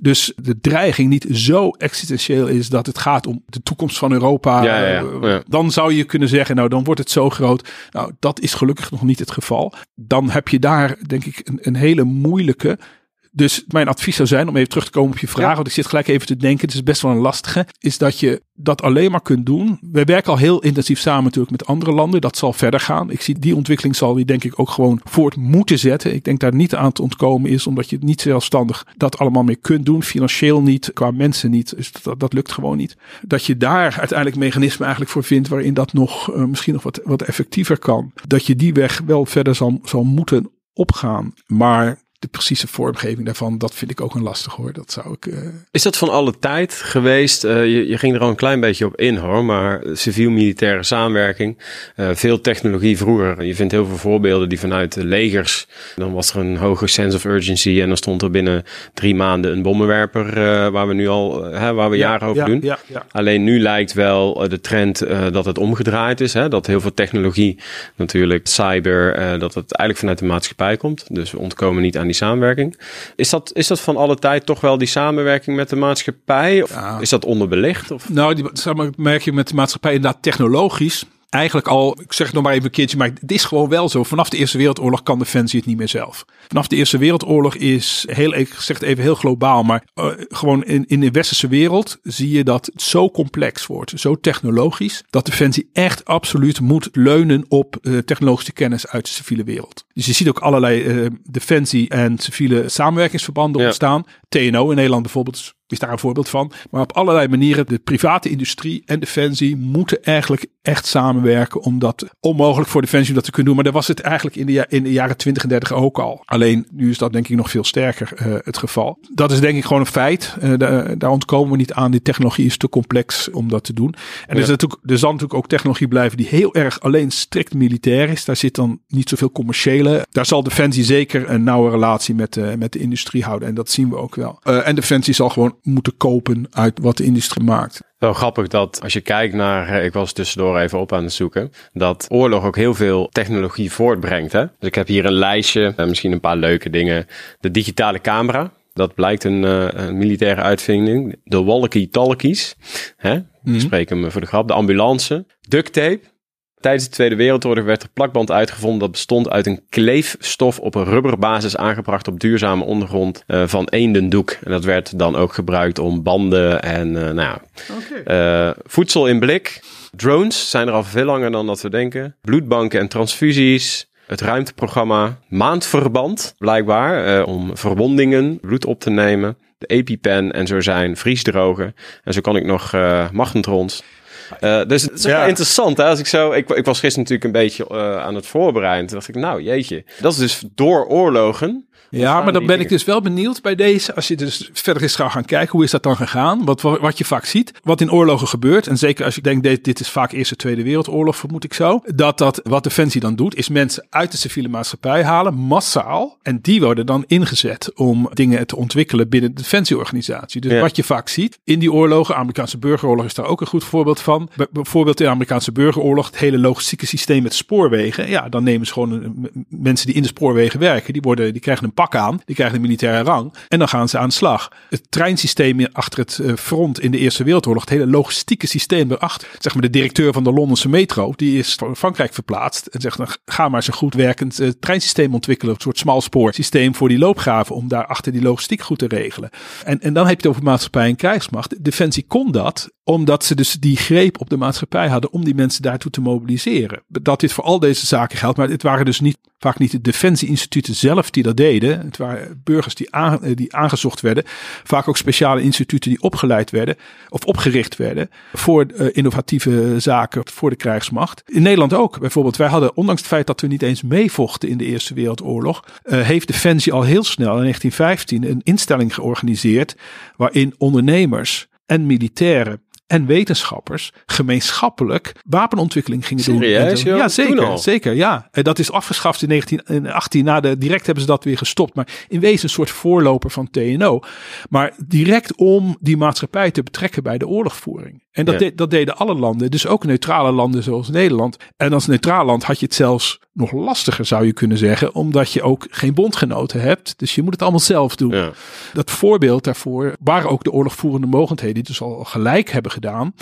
Dus de dreiging niet zo existentieel is dat het gaat om de toekomst van Europa. Ja, ja, ja. Dan zou je kunnen zeggen, nou dan wordt het zo groot. Nou, dat is gelukkig nog niet het geval. Dan heb je daar denk ik een, een hele moeilijke dus mijn advies zou zijn, om even terug te komen op je vraag, Ja. want ik zit gelijk even te denken, het is best wel een lastige, is dat je dat alleen maar kunt doen. We werken al heel intensief samen natuurlijk met andere landen, dat zal verder gaan. Ik zie die ontwikkeling zal die denk ik ook gewoon voort moeten zetten. Ik denk daar niet aan te ontkomen is, omdat je niet zelfstandig dat allemaal meer kunt doen, financieel niet, qua mensen niet, dus dat, dat lukt gewoon niet. Dat je daar uiteindelijk mechanismen eigenlijk voor vindt waarin dat nog uh, misschien nog wat, wat effectiever kan. Dat je die weg wel verder zal, zal moeten opgaan. Maar de precieze vormgeving daarvan, dat vind ik ook een lastig hoor. Dat zou ik. Uh... Is dat van alle tijd geweest? Uh, je, je, ging er al een klein beetje op in hoor, maar civiel-militaire samenwerking, uh, veel technologie vroeger. Je vindt heel veel voorbeelden die vanuit de legers, dan was er een hoge sense of urgency en dan stond er binnen drie maanden een bommenwerper waar we nu al, hè, waar we ja, jaren over ja, doen. Ja. Alleen nu lijkt wel de trend dat het omgedraaid is, hè, dat heel veel technologie, natuurlijk cyber, dat het eigenlijk vanuit de maatschappij komt. Dus we ontkomen niet aan die samenwerking. Is dat, is dat van alle tijd toch wel die samenwerking met de maatschappij? Of Ja. is dat onderbelicht? Of? Nou, die samenwerking met de maatschappij inderdaad technologisch. Eigenlijk al, ik zeg het nog maar even een keertje, maar het is gewoon wel zo. Vanaf de Eerste Wereldoorlog kan Defensie het niet meer zelf. Vanaf de Eerste Wereldoorlog is, heel, ik zeg het even heel globaal, maar uh, gewoon in, in de westerse wereld zie je dat het zo complex wordt, zo technologisch, dat Defensie echt absoluut moet leunen op uh, technologische kennis uit de civiele wereld. Dus je ziet ook allerlei uh, defensie- en civiele samenwerkingsverbanden Ja. ontstaan. TNO in Nederland bijvoorbeeld is daar een voorbeeld van. Maar op allerlei manieren, de private industrie en Defensie moeten eigenlijk echt samenwerken om dat onmogelijk voor Defensie om dat te kunnen doen. Maar daar was het eigenlijk in de, in de jaren 20 en 30 ook al. Alleen nu is dat denk ik nog veel sterker eh, het geval. Dat is denk ik gewoon een feit. Eh, daar, daar ontkomen we niet aan. Die technologie is te complex om dat te doen. En er, is Ja. natuurlijk, er zal natuurlijk ook technologie blijven die heel erg alleen strikt militair is. Daar zit dan niet zoveel commerciële. Daar zal Defensie zeker een nauwe relatie met, eh, met de industrie houden. En dat zien we ook wel. En Defensie zal gewoon moeten kopen uit wat de industrie maakt. Wel grappig dat als je kijkt naar, ik was tussendoor even op aan het zoeken, dat oorlog ook heel veel technologie voortbrengt. Hè? Dus ik heb hier een lijstje, eh, misschien een paar leuke dingen. De digitale camera, dat blijkt een, eh, een militaire uitvinding. De walkie-talkies, hè? ik spreek hem voor de grap. De ambulance, duct tape. Tijdens de Tweede Wereldoorlog werd er plakband uitgevonden dat bestond uit een kleefstof op een rubberbasis aangebracht op duurzame ondergrond eh, van eendendoek. En dat werd dan ook gebruikt om banden en eh, nou ja, eh, voedsel in blik. Drones zijn er al veel langer dan dat we denken. Bloedbanken en transfusies. Het ruimteprogramma Maandverband, blijkbaar, om verwondingen, bloed op te nemen. De EpiPen en zo zijn vriesdrogen. En zo kan ik nog magnetrons. Eh, dus het is Ja. wel interessant. Hè? Als ik, zo, ik, ik was gisteren natuurlijk een beetje eh, aan het voorbereiden. Toen dacht ik, nou jeetje. Dat is dus door oorlogen Ja, maar dan ben ik dus wel benieuwd bij deze. Als je dus verder gaat gaan kijken, hoe is dat dan gegaan? Wat, wat je vaak ziet, wat in oorlogen gebeurt. En zeker als je denkt, dit, dit is vaak Eerste Tweede Wereldoorlog, vermoed ik zo. Dat dat, wat Defensie dan doet, is mensen uit de civiele maatschappij halen, massaal. En die worden dan ingezet om dingen te ontwikkelen binnen de defensieorganisatie. Dus wat je vaak ziet in die oorlogen, Amerikaanse burgeroorlog is daar ook een goed voorbeeld van. Bijvoorbeeld in de Amerikaanse burgeroorlog, het hele logistieke systeem met spoorwegen. Ja, dan nemen ze gewoon mensen die in de spoorwegen werken, die, worden, die krijgen een pak aan, die krijgen een militaire rang en dan gaan ze aan de slag. Het treinsysteem achter het eh, front in de Eerste Wereldoorlog, het hele logistieke systeem erachter. Zeg maar de directeur van de Londense metro, die is van Frankrijk verplaatst en zegt dan ga maar eens een goed werkend uh, treinsysteem ontwikkelen, een soort smalspoorsysteem voor die loopgraven om daar achter die logistiek goed te regelen. En, en dan heb je het over maatschappij en krijgsmacht. Defensie kon dat omdat ze dus die greep op de maatschappij hadden om die mensen daartoe te mobiliseren. Dat dit voor al deze zaken geldt, maar het waren dus niet, vaak niet de defensieinstituten zelf die dat deden. Het waren burgers die, eh, die aangezocht werden. Vaak ook speciale instituten die opgeleid werden of opgericht werden voor uh, innovatieve zaken voor de krijgsmacht. In Nederland ook. Bijvoorbeeld, wij hadden, ondanks het feit dat we niet eens meevochten in de Eerste Wereldoorlog, uh, heeft Defensie al heel snel in 1915 een instelling georganiseerd waarin ondernemers en militairen en wetenschappers gemeenschappelijk wapenontwikkeling gingen Serieus, doen. Ja, zeker, zeker. Ja, en dat is afgeschaft in 1918. Na de direct hebben ze dat weer gestopt, maar in wezen een soort voorloper van TNO. Maar direct om die maatschappij te betrekken bij de oorlogvoering. En dat, dat deden alle landen, dus ook neutrale landen zoals Nederland. En als neutraal land had je het zelfs nog lastiger, zou je kunnen zeggen, omdat je ook geen bondgenoten hebt. Dus je moet het allemaal zelf doen. Ja. Dat voorbeeld daarvoor waren ook de oorlogvoerende mogendheden, die dus al gelijk hebben gedaan.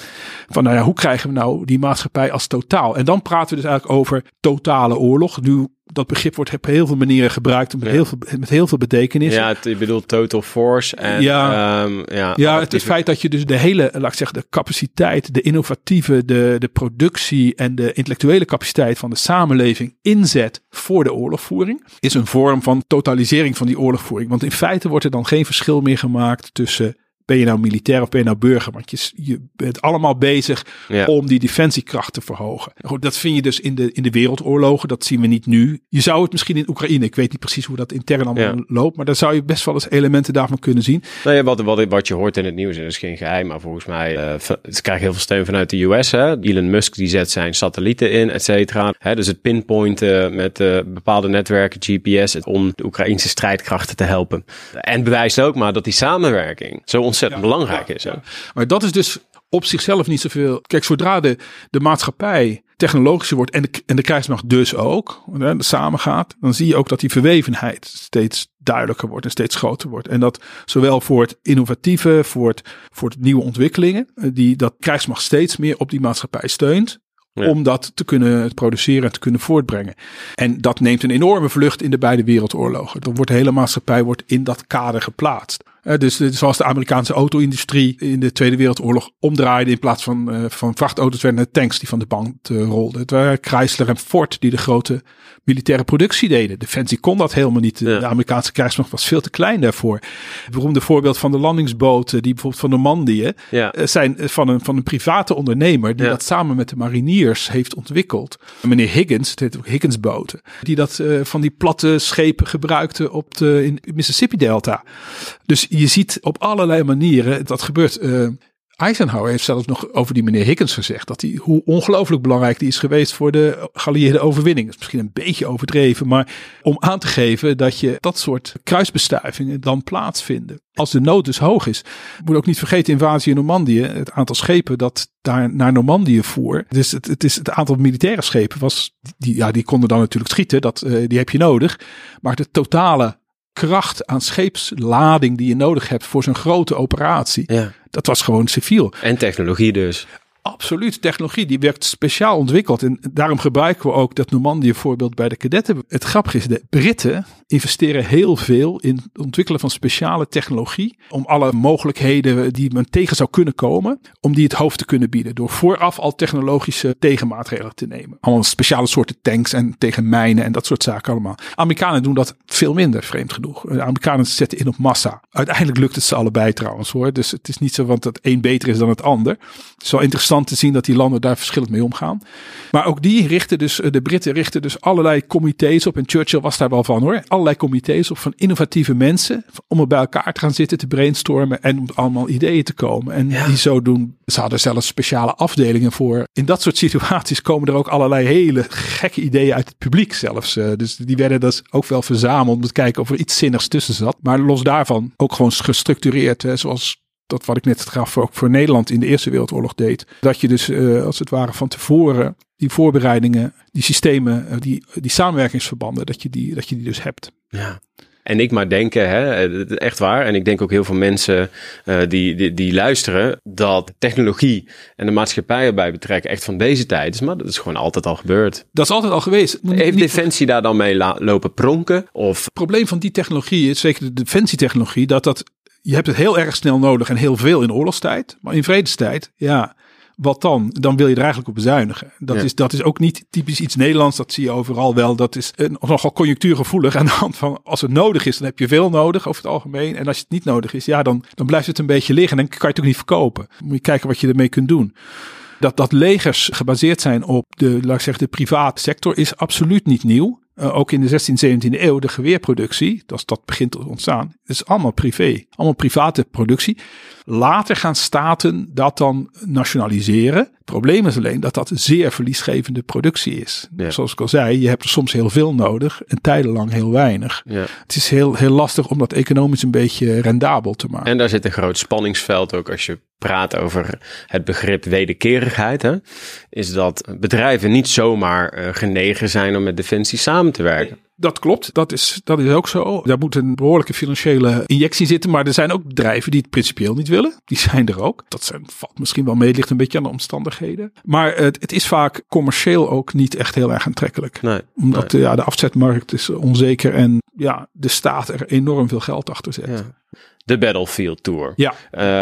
Van nou ja, hoe krijgen we nou die maatschappij als totaal? En dan praten we dus eigenlijk over totale oorlog. Nu dat begrip wordt op heel veel manieren gebruikt met, heel, veel, met heel veel betekenis. Ja, het, ik bedoel total force. En, ja, um, ja, ja het, het feit dat je dus de hele, laat ik zeggen, de capaciteit, de innovatieve, de, de productie en de intellectuele capaciteit van de samenleving inzet voor de oorlogvoering, is een vorm van totalisering van die oorlogvoering. Want in feite wordt er dan geen verschil meer gemaakt tussen ben je nou militair of ben je nou burger? Want je, je bent allemaal bezig om die defensiekracht te verhogen. Goed, dat vind je dus in de, in de wereldoorlogen. Dat zien we niet nu. Je zou het misschien in Oekraïne, ik weet niet precies hoe dat intern allemaal loopt, maar daar zou je best wel eens elementen daarvan kunnen zien. Nou ja, wat, wat, wat je hoort in het nieuws, en dat is geen geheim, maar volgens mij, uh, ze krijgen heel veel steun vanuit de US. Hè? Elon Musk die zet zijn satellieten in, et cetera. Hè, dus het pinpointen met uh, bepaalde netwerken, GPS, om de Oekraïnse strijdkrachten te helpen. En bewijst ook maar dat die samenwerking zo ontzettend belangrijk is. Maar dat is dus op zichzelf niet zoveel. Kijk, zodra de, de maatschappij technologischer wordt en de, en de krijgsmacht dus ook, hè, samengaat, dan zie je ook dat die verwevenheid steeds duidelijker wordt en steeds groter wordt. En dat zowel voor het innovatieve, voor het, voor het nieuwe ontwikkelingen, eh, die, dat krijgsmacht steeds meer op die maatschappij steunt. Om dat te kunnen produceren en te kunnen voortbrengen. En dat neemt een enorme vlucht in de beide wereldoorlogen. Dan wordt de hele maatschappij wordt in dat kader geplaatst. Uh, dus, zoals de Amerikaanse auto-industrie in de Tweede Wereldoorlog omdraaide in plaats van, uh, van vrachtauto's werden het tanks die van de band uh, rolden. Het waren Chrysler en Ford die de grote militaire productie deden. Defensie kon dat helemaal niet. De Amerikaanse krijgsmacht was veel te klein daarvoor. Het beroemde voorbeeld van de landingsboten die bijvoorbeeld van Normandië ja. zijn van een, van een private ondernemer die dat samen met de mariniers heeft ontwikkeld. Meneer Higgins, het heet ook Higginsboten, die dat van die platte schepen gebruikte op de in Mississippi Delta. Dus je ziet op allerlei manieren, dat gebeurt. Uh, Eisenhower heeft zelfs nog over die meneer Higgins gezegd. Dat hij, hoe ongelooflijk belangrijk die is geweest voor de geallieerde overwinning. Dat is misschien een beetje overdreven. Maar om aan te geven dat je dat soort kruisbestuivingen dan plaatsvinden. Als de nood dus hoog is. Moet ook niet vergeten invasie in Normandië. Het aantal schepen dat daar naar Normandië voer. Dus het, het, is het aantal militaire schepen was. Die, ja, die konden dan natuurlijk schieten. Dat, uh, die heb je nodig. Maar de totale kracht aan scheepslading die je nodig hebt voor zo'n grote operatie. Ja. Dat was gewoon civiel. En technologie dus. Absoluut, technologie die werd speciaal ontwikkeld. En daarom gebruiken we ook dat Normandië voorbeeld bij de kadetten. Het grappige is, de Britten investeren heel veel in het ontwikkelen van speciale technologie. Om alle mogelijkheden die men tegen zou kunnen komen, om die het hoofd te kunnen bieden. Door vooraf al technologische tegenmaatregelen te nemen. Allemaal speciale soorten tanks en tegen mijnen en dat soort zaken allemaal. Amerikanen doen dat veel minder, vreemd genoeg. Amerikanen zetten in op massa. Uiteindelijk lukt het ze allebei trouwens hoor. Dus het is niet zo want het een beter is dan het ander. Het is wel interessant interessant te zien dat die landen daar verschillend mee omgaan. Maar ook die richten dus, de Britten richten dus allerlei comité's op. En Churchill was daar wel van hoor. Allerlei comité's op van innovatieve mensen. Om er bij elkaar te gaan zitten, te brainstormen en om allemaal ideeën te komen. En die zo doen. Ze hadden zelfs speciale afdelingen voor. In dat soort situaties komen er ook allerlei hele gekke ideeën uit het publiek zelfs. Dus die werden dus ook wel verzameld om te kijken of er iets zinnigs tussen zat. Maar los daarvan ook gewoon gestructureerd. Hè, zoals dat wat ik net gaf ook voor Nederland in de Eerste Wereldoorlog deed. Dat je dus uh, als het ware van tevoren die voorbereidingen, die systemen, uh, die, die samenwerkingsverbanden, dat je die, dat je die dus hebt. Ja. En ik maar denken, hè, echt waar. En ik denk ook heel veel mensen uh, die, die, die luisteren, dat technologie en de maatschappij erbij betrekken echt van deze tijd is. Maar dat is gewoon altijd al gebeurd. Dat is altijd al geweest. Heeft Defensie daar dan mee lopen pronken? Of? Het probleem van die technologie is zeker de defensietechnologie, dat dat je hebt het heel erg snel nodig en heel veel in oorlogstijd. Maar in vredestijd, ja, wat dan? Dan wil je er eigenlijk op bezuinigen. Dat, is, dat is ook niet typisch iets Nederlands. Dat zie je overal wel. Dat is een, nogal conjunctuurgevoelig. Aan de hand van als het nodig is, dan heb je veel nodig over het algemeen. En als het niet nodig is, ja, dan, dan blijft het een beetje liggen. En dan kan je het ook niet verkopen. Moet je kijken wat je ermee kunt doen. Dat, dat legers gebaseerd zijn op de, laat ik zeggen, de private sector is absoluut niet nieuw. Uh, ook in de 16e, 17e eeuw, de geweerproductie, dat, dat begint te ontstaan, is allemaal privé. Allemaal private productie. Later gaan staten dat dan nationaliseren. Het probleem is alleen dat dat zeer verliesgevende productie is. Ja. Zoals ik al zei, je hebt er soms heel veel nodig en tijdenlang heel weinig. Ja. Het is heel, heel lastig om dat economisch een beetje rendabel te maken. En daar zit een groot spanningsveld ook als je praat over het begrip wederkerigheid. Hè? Is dat bedrijven niet zomaar uh, genegen zijn om met defensie samen te werken. Dat klopt, dat is, dat is ook zo. Daar moet een behoorlijke financiële injectie zitten. Maar er zijn ook bedrijven die het principieel niet willen. Die zijn er ook. Dat zijn, valt misschien wel mee, ligt een beetje aan de omstandigheden. Maar het, het is vaak commercieel ook niet echt heel erg aantrekkelijk. Nee, Omdat nee. Ja, de afzetmarkt is onzeker en ja, de staat er enorm veel geld achter zet. Ja de Battlefield Tour. Ja.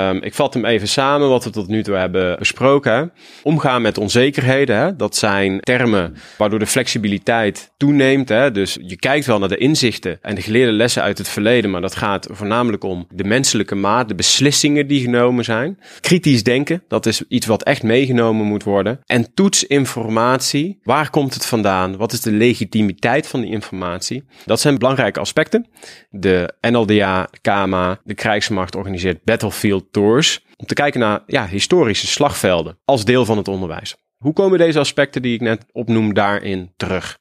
Um, ik vat hem even samen wat we tot nu toe hebben besproken. Omgaan met onzekerheden, hè? dat zijn termen waardoor de flexibiliteit toeneemt. Hè? Dus je kijkt wel naar de inzichten en de geleerde lessen uit het verleden, maar dat gaat voornamelijk om de menselijke maat, de beslissingen die genomen zijn. Kritisch denken, dat is iets wat echt meegenomen moet worden. En toets informatie. Waar komt het vandaan? Wat is de legitimiteit van die informatie? Dat zijn belangrijke aspecten. De NLDA, KMA, de krijgsmacht organiseert battlefield tours om te kijken naar ja, historische slagvelden als deel van het onderwijs. Hoe komen deze aspecten die ik net opnoem daarin terug?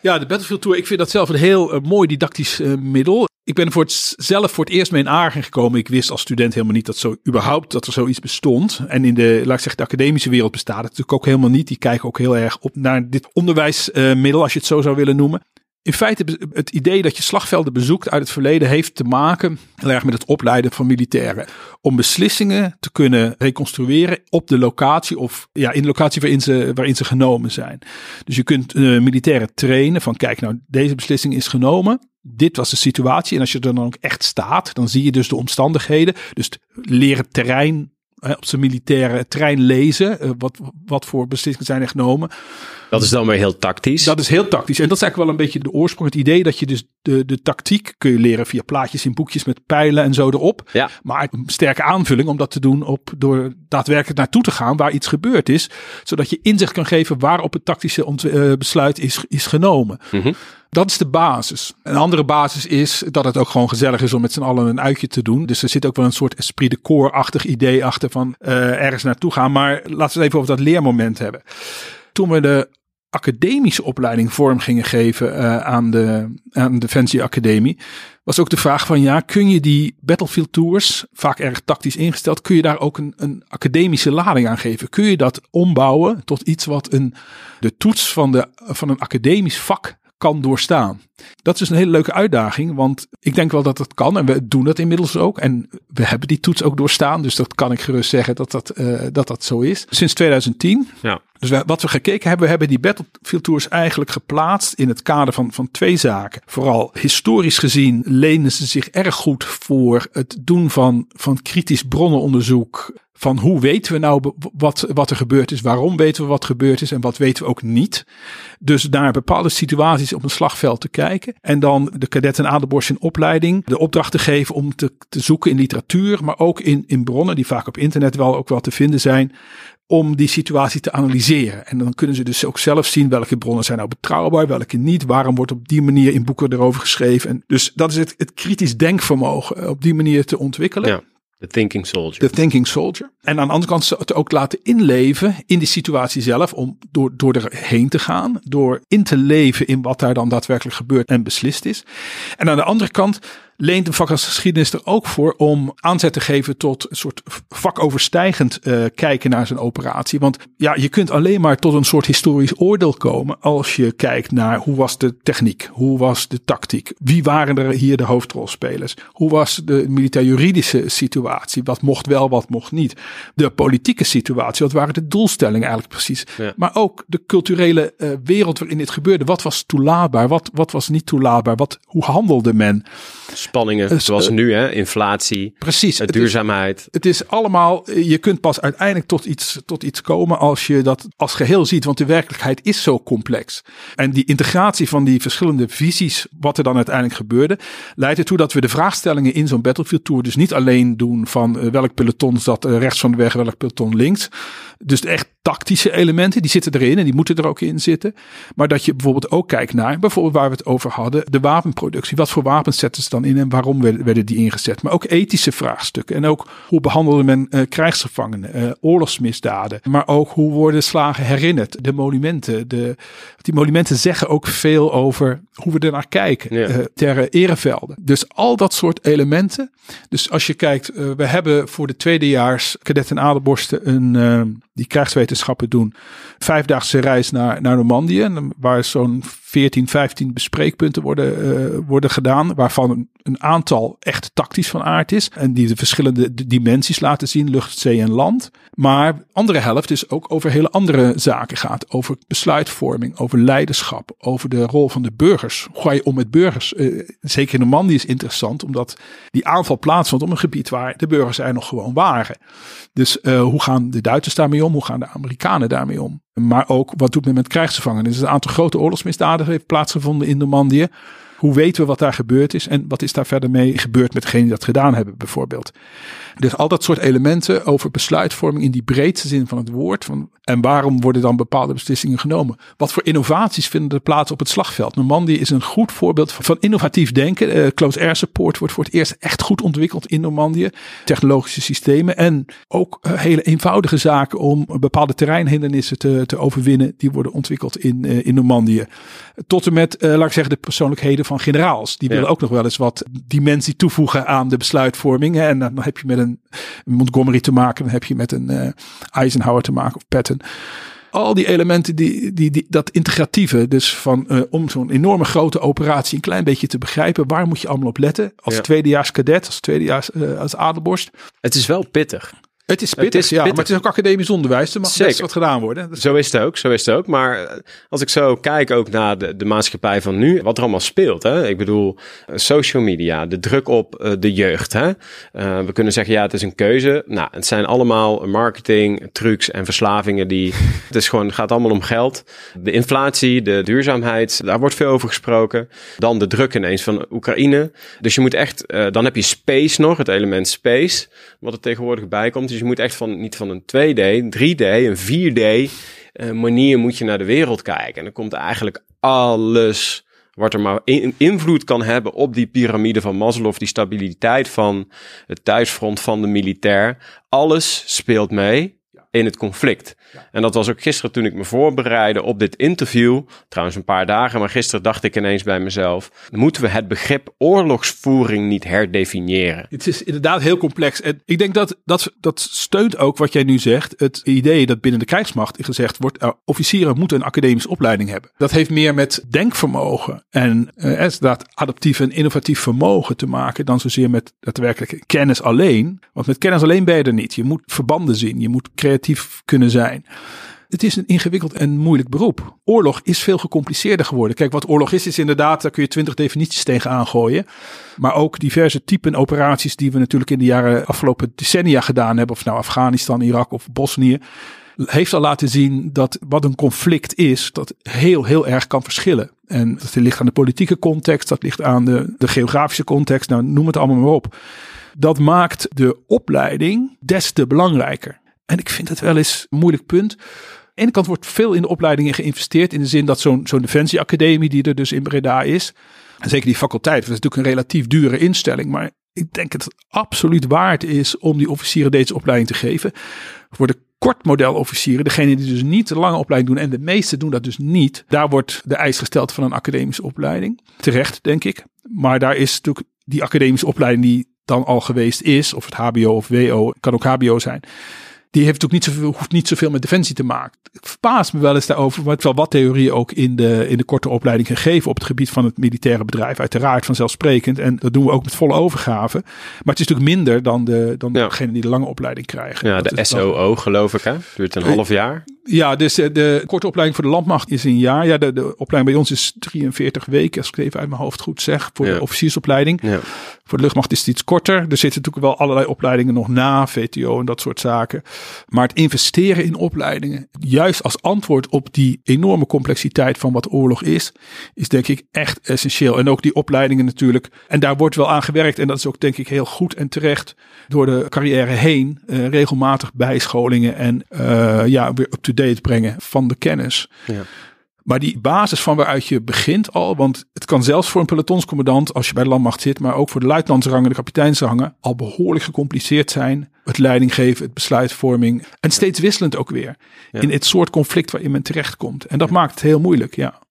Ja, de Battlefield Tour, ik vind dat zelf een heel uh, mooi didactisch uh, middel. Ik ben voor het, zelf voor het eerst mee in gekomen. Ik wist als student helemaal niet dat zo überhaupt dat er zoiets bestond. En in de, laat ik zeggen, de academische wereld bestaat het natuurlijk ook helemaal niet. Die kijken ook heel erg op naar dit onderwijsmiddel, als je het zo zou willen noemen. In feite, het idee dat je slagvelden bezoekt uit het verleden heeft te maken heel erg met het opleiden van militairen. Om beslissingen te kunnen reconstrueren op de locatie of ja, in de locatie waarin ze, waarin ze genomen zijn. Dus je kunt uh, militairen trainen van kijk nou, deze beslissing is genomen. Dit was de situatie. En als je er dan ook echt staat, dan zie je dus de omstandigheden. Dus leren terrein op zijn militaire trein lezen. Uh, wat, wat voor beslissingen zijn er genomen. Dat is dan weer heel tactisch. Dat is heel tactisch. En dat is eigenlijk wel een beetje de oorsprong. Het idee dat je dus de, de tactiek kun je leren via plaatjes in boekjes met pijlen en zo erop. Ja. Maar een sterke aanvulling om dat te doen op door daadwerkelijk naartoe te gaan waar iets gebeurd is. Zodat je inzicht kan geven waarop het tactische uh, besluit is, is genomen. Mm -hmm. Dat is de basis. Een andere basis is dat het ook gewoon gezellig is om met z'n allen een uitje te doen. Dus er zit ook wel een soort esprit de corps-achtig idee achter van uh, ergens naartoe gaan. Maar laten we het even over dat leermoment hebben. Toen we de academische opleiding vorm gingen geven uh, aan de, aan de Defensie Academie, was ook de vraag van ja, kun je die battlefield tours, vaak erg tactisch ingesteld, kun je daar ook een, een academische lading aan geven? Kun je dat ombouwen tot iets wat een, de toets van, de, van een academisch vak kan doorstaan. Dat is een hele leuke uitdaging, want ik denk wel dat het kan en we doen dat inmiddels ook. En we hebben die toets ook doorstaan, dus dat kan ik gerust zeggen dat dat, uh, dat, dat zo is. Sinds 2010. Ja. Dus wat we gekeken hebben, we hebben die Battlefield Tours eigenlijk geplaatst in het kader van, van twee zaken. Vooral historisch gezien lenen ze zich erg goed voor het doen van, van kritisch bronnenonderzoek van hoe weten we nou wat, wat er gebeurd is, waarom weten we wat gebeurd is en wat weten we ook niet. Dus naar bepaalde situaties op een slagveld te kijken. En dan de kadetten aan de borst in opleiding de opdracht te geven om te, te zoeken in literatuur, maar ook in, in bronnen die vaak op internet wel ook wel te vinden zijn. Om die situatie te analyseren. En dan kunnen ze dus ook zelf zien welke bronnen zijn nou betrouwbaar, welke niet. Waarom wordt op die manier in boeken erover geschreven. En dus dat is het, het kritisch denkvermogen op die manier te ontwikkelen. Ja. De thinking soldier. De thinking soldier. En aan de andere kant het ook laten inleven in die situatie zelf. Om door, door erheen te gaan. Door in te leven in wat daar dan daadwerkelijk gebeurt en beslist is. En aan de andere kant leent een vak als geschiedenis er ook voor om aanzet te geven tot een soort vakoverstijgend uh, kijken naar zijn operatie. Want ja, je kunt alleen maar tot een soort historisch oordeel komen als je kijkt naar hoe was de techniek, hoe was de tactiek, wie waren er hier de hoofdrolspelers, hoe was de militair-juridische situatie, wat mocht wel, wat mocht niet, de politieke situatie, wat waren de doelstellingen eigenlijk precies, ja. maar ook de culturele uh, wereld waarin dit gebeurde. Wat was toelaatbaar, wat, wat was niet toelaatbaar, wat, hoe handelde men? Spanningen zoals nu, hè? inflatie, precies, het duurzaamheid. Is, het is allemaal, je kunt pas uiteindelijk tot iets, tot iets komen als je dat als geheel ziet, want de werkelijkheid is zo complex. En die integratie van die verschillende visies, wat er dan uiteindelijk gebeurde, leidt ertoe dat we de vraagstellingen in zo'n Battlefield Tour dus niet alleen doen van welk peloton zat rechts van de weg, welk peloton links. Dus echt tactische elementen, die zitten erin en die moeten er ook in zitten. Maar dat je bijvoorbeeld ook kijkt naar, bijvoorbeeld waar we het over hadden, de wapenproductie. Wat voor wapens zetten ze dan in en waarom werden die ingezet? Maar ook ethische vraagstukken. En ook hoe behandelde men uh, krijgsgevangenen, uh, oorlogsmisdaden. Maar ook hoe worden slagen herinnerd. De monumenten. De, die monumenten zeggen ook veel over hoe we er naar kijken. Ja. Uh, ter erevelden. Dus al dat soort elementen. Dus als je kijkt, we hebben voor de tweedejaars kadet en adelborsten een, die krijgswetenschappen doen, vijfdaagse reis naar, naar Normandië. Waar zo'n 14, 15 bespreekpunten worden, uh, worden gedaan. Waarvan een, aantal echt tactisch van aard is. En die de verschillende dimensies laten zien, lucht, zee en land. Maar andere helft is ook over hele andere zaken gaat. Over besluitvorming, over leiderschap, over de rol van de burgers. Hoe ga je om met burgers? Uh, zeker in Normandië is interessant, omdat die aanval plaatsvond op een gebied waar de burgers er nog gewoon waren. Dus uh, hoe gaan de Duitsers daarmee om? Hoe gaan de Amerikanen daarmee om? Maar ook wat doet men met krijgsgevangenen? Dus een aantal grote oorlogsmisdaden heeft plaatsgevonden in Normandië. Hoe weten we wat daar gebeurd is en wat is daar verder mee gebeurd met degenen die dat gedaan hebben, bijvoorbeeld? Dus al dat soort elementen over besluitvorming in die breedste zin van het woord. Van, en waarom worden dan bepaalde beslissingen genomen? Wat voor innovaties vinden er plaats op het slagveld? Normandië is een goed voorbeeld van innovatief denken. Uh, close air support wordt voor het eerst echt goed ontwikkeld in Normandië. Technologische systemen en ook uh, hele eenvoudige zaken om bepaalde terreinhindernissen te, te overwinnen. Die worden ontwikkeld in, uh, in Normandië. Tot en met, laat ik zeggen, de persoonlijkheden van generaals. Die willen ja. ook nog wel eens wat dimensie toevoegen aan de besluitvorming. Hè? En dan heb je met een Montgomery te maken, dan heb je met een uh, Eisenhower te maken of Patton. Al die elementen, die, die, die, dat integratieve, dus van uh, om zo'n enorme grote operatie een klein beetje te begrijpen, waar moet je allemaal op letten? Als ja. tweedejaars cadet, als tweedejaars uh, als adelborst. Het is wel pittig. Het is pittig, het is ja, pittig. maar het is ook academisch onderwijs. Er mag Zeker. best wat gedaan worden. Dus... Zo is het ook, zo is het ook. Maar eh, als ik zo kijk ook naar de, de maatschappij van nu, wat er allemaal speelt. Hè? Ik bedoel, social media, de druk op uh, de jeugd. Hè? Uh, we kunnen zeggen, ja, het is een keuze. Nou, het zijn allemaal marketing, trucs en verslavingen die... het is gewoon, het gaat allemaal om geld. De inflatie, de duurzaamheid, daar wordt veel over gesproken. Dan de druk ineens van Oekraïne. Dus je moet echt, dan heb je space nog, het element space, wat er tegenwoordig bij komt. Dus je moet echt van, niet van een 2D, 3D, een 4D uh, manier moet je naar de wereld kijken. En dan komt eigenlijk alles wat er maar in, invloed kan hebben op die piramide van Maslow, die stabiliteit van het thuisfront van de militair. Alles speelt mee in het conflict. Ja. En dat was ook gisteren toen ik me voorbereidde op dit interview. Trouwens een paar dagen, maar gisteren dacht ik ineens bij mezelf. Moeten we het begrip oorlogsvoering niet herdefiniëren? Het is inderdaad heel complex. En ik denk dat dat, dat steunt ook wat jij nu zegt. Het idee dat binnen de krijgsmacht gezegd wordt. Uh, officieren moeten een academische opleiding hebben. Dat heeft meer met denkvermogen en uh, dat adaptief en innovatief vermogen te maken. Dan zozeer met daadwerkelijk kennis alleen. Want met kennis alleen ben je er niet. Je moet verbanden zien. Je moet creatief kunnen zijn. Het is een ingewikkeld en moeilijk beroep. Oorlog is veel gecompliceerder geworden. Kijk, wat oorlog is, is inderdaad, daar kun je twintig definities tegen aangooien. Maar ook diverse typen operaties die we natuurlijk in de jaren afgelopen decennia gedaan hebben. Of nou Afghanistan, Irak of Bosnië. Heeft al laten zien dat wat een conflict is, dat heel, heel erg kan verschillen. En dat ligt aan de politieke context, dat ligt aan de, de geografische context. Nou, noem het allemaal maar op. Dat maakt de opleiding des te belangrijker. En ik vind het wel eens een moeilijk punt. Aan de ene kant wordt veel in de opleidingen geïnvesteerd. In de zin dat zo'n defensieacademie die er dus in Breda is. En zeker die faculteit. Dat is natuurlijk een relatief dure instelling. Maar ik denk het absoluut waard is om die officieren deze opleiding te geven. Voor de kortmodelofficieren, degene die dus niet de lange opleiding doen. En de meeste doen dat dus niet. Daar wordt de eis gesteld van een academische opleiding. Terecht, denk ik. Maar daar is natuurlijk die academische opleiding die dan al geweest is. Of het HBO of WO, kan ook HBO zijn die heeft ook niet zoveel, hoeft niet zoveel met defensie te maken. Ik verbaas me wel eens daarover, maar het wel wat theorieën ook in de, in de korte opleiding gegeven op het gebied van het militaire bedrijf. Uiteraard vanzelfsprekend. En dat doen we ook met volle overgave. Maar het is natuurlijk minder dan, de, dan Ja. degene die de lange opleiding krijgen. Ja, Dat de dan- SOO geloof ik hè. Duurt een half jaar. Ja, dus eh, de korte opleiding voor de landmacht is een jaar. Ja, de, de opleiding bij ons is 43 weken, als ik het even uit mijn hoofd goed zeg, voor Ja. de officiersopleiding. Ja. Voor de luchtmacht is het iets korter. Er zitten natuurlijk wel allerlei opleidingen nog na, VTO en dat soort zaken. Maar het investeren in opleidingen, juist als antwoord op die enorme complexiteit van wat oorlog is, is denk ik echt essentieel. En ook die opleidingen natuurlijk. En daar wordt wel aan gewerkt. En dat is ook denk ik heel goed en terecht door de carrière heen. eh, regelmatig bijscholingen en eh, ja, weer up-to-date brengen van de kennis. Ja. Maar die basis van waaruit je begint al, want het kan zelfs voor een pelotonscommandant, als je bij de landmacht zit, maar ook voor de luitenantsrangen, de kapiteinsrangen, al behoorlijk gecompliceerd zijn. Het leiding geven, het besluitvorming. En steeds wisselend ook weer. Ja. In het soort conflict waarin men terechtkomt. En dat maakt het heel moeilijk, ja.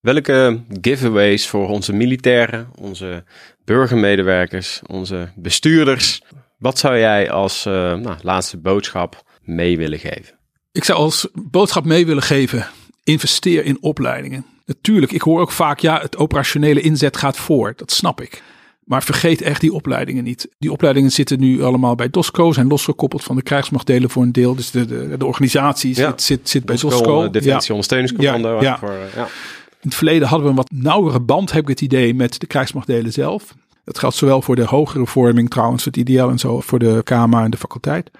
Welke giveaways voor onze militairen, onze burgermedewerkers, onze bestuurders, wat zou jij als eh, nou, laatste boodschap mee willen geven? Ik zou als boodschap mee willen geven, investeer in opleidingen. Natuurlijk, ik hoor ook vaak, ja, het operationele inzet gaat voor. Dat snap ik. Maar vergeet echt die opleidingen niet. Die opleidingen zitten nu allemaal bij DOSCO, zijn losgekoppeld van de krijgsmachtdelen voor een deel. Dus de, de, de organisatie Ja. zit, zit, zit bij DOSCO. eh, Defensie Ondersteuningscommando. Ja, hè, ja. Voor, eh, ja. In het verleden hadden we een wat nauwere band, heb ik het idee, met de krijgsmachtdelen zelf. Dat geldt zowel voor de hogere vorming trouwens, het IDL en zo, voor de KMA en de faculteit.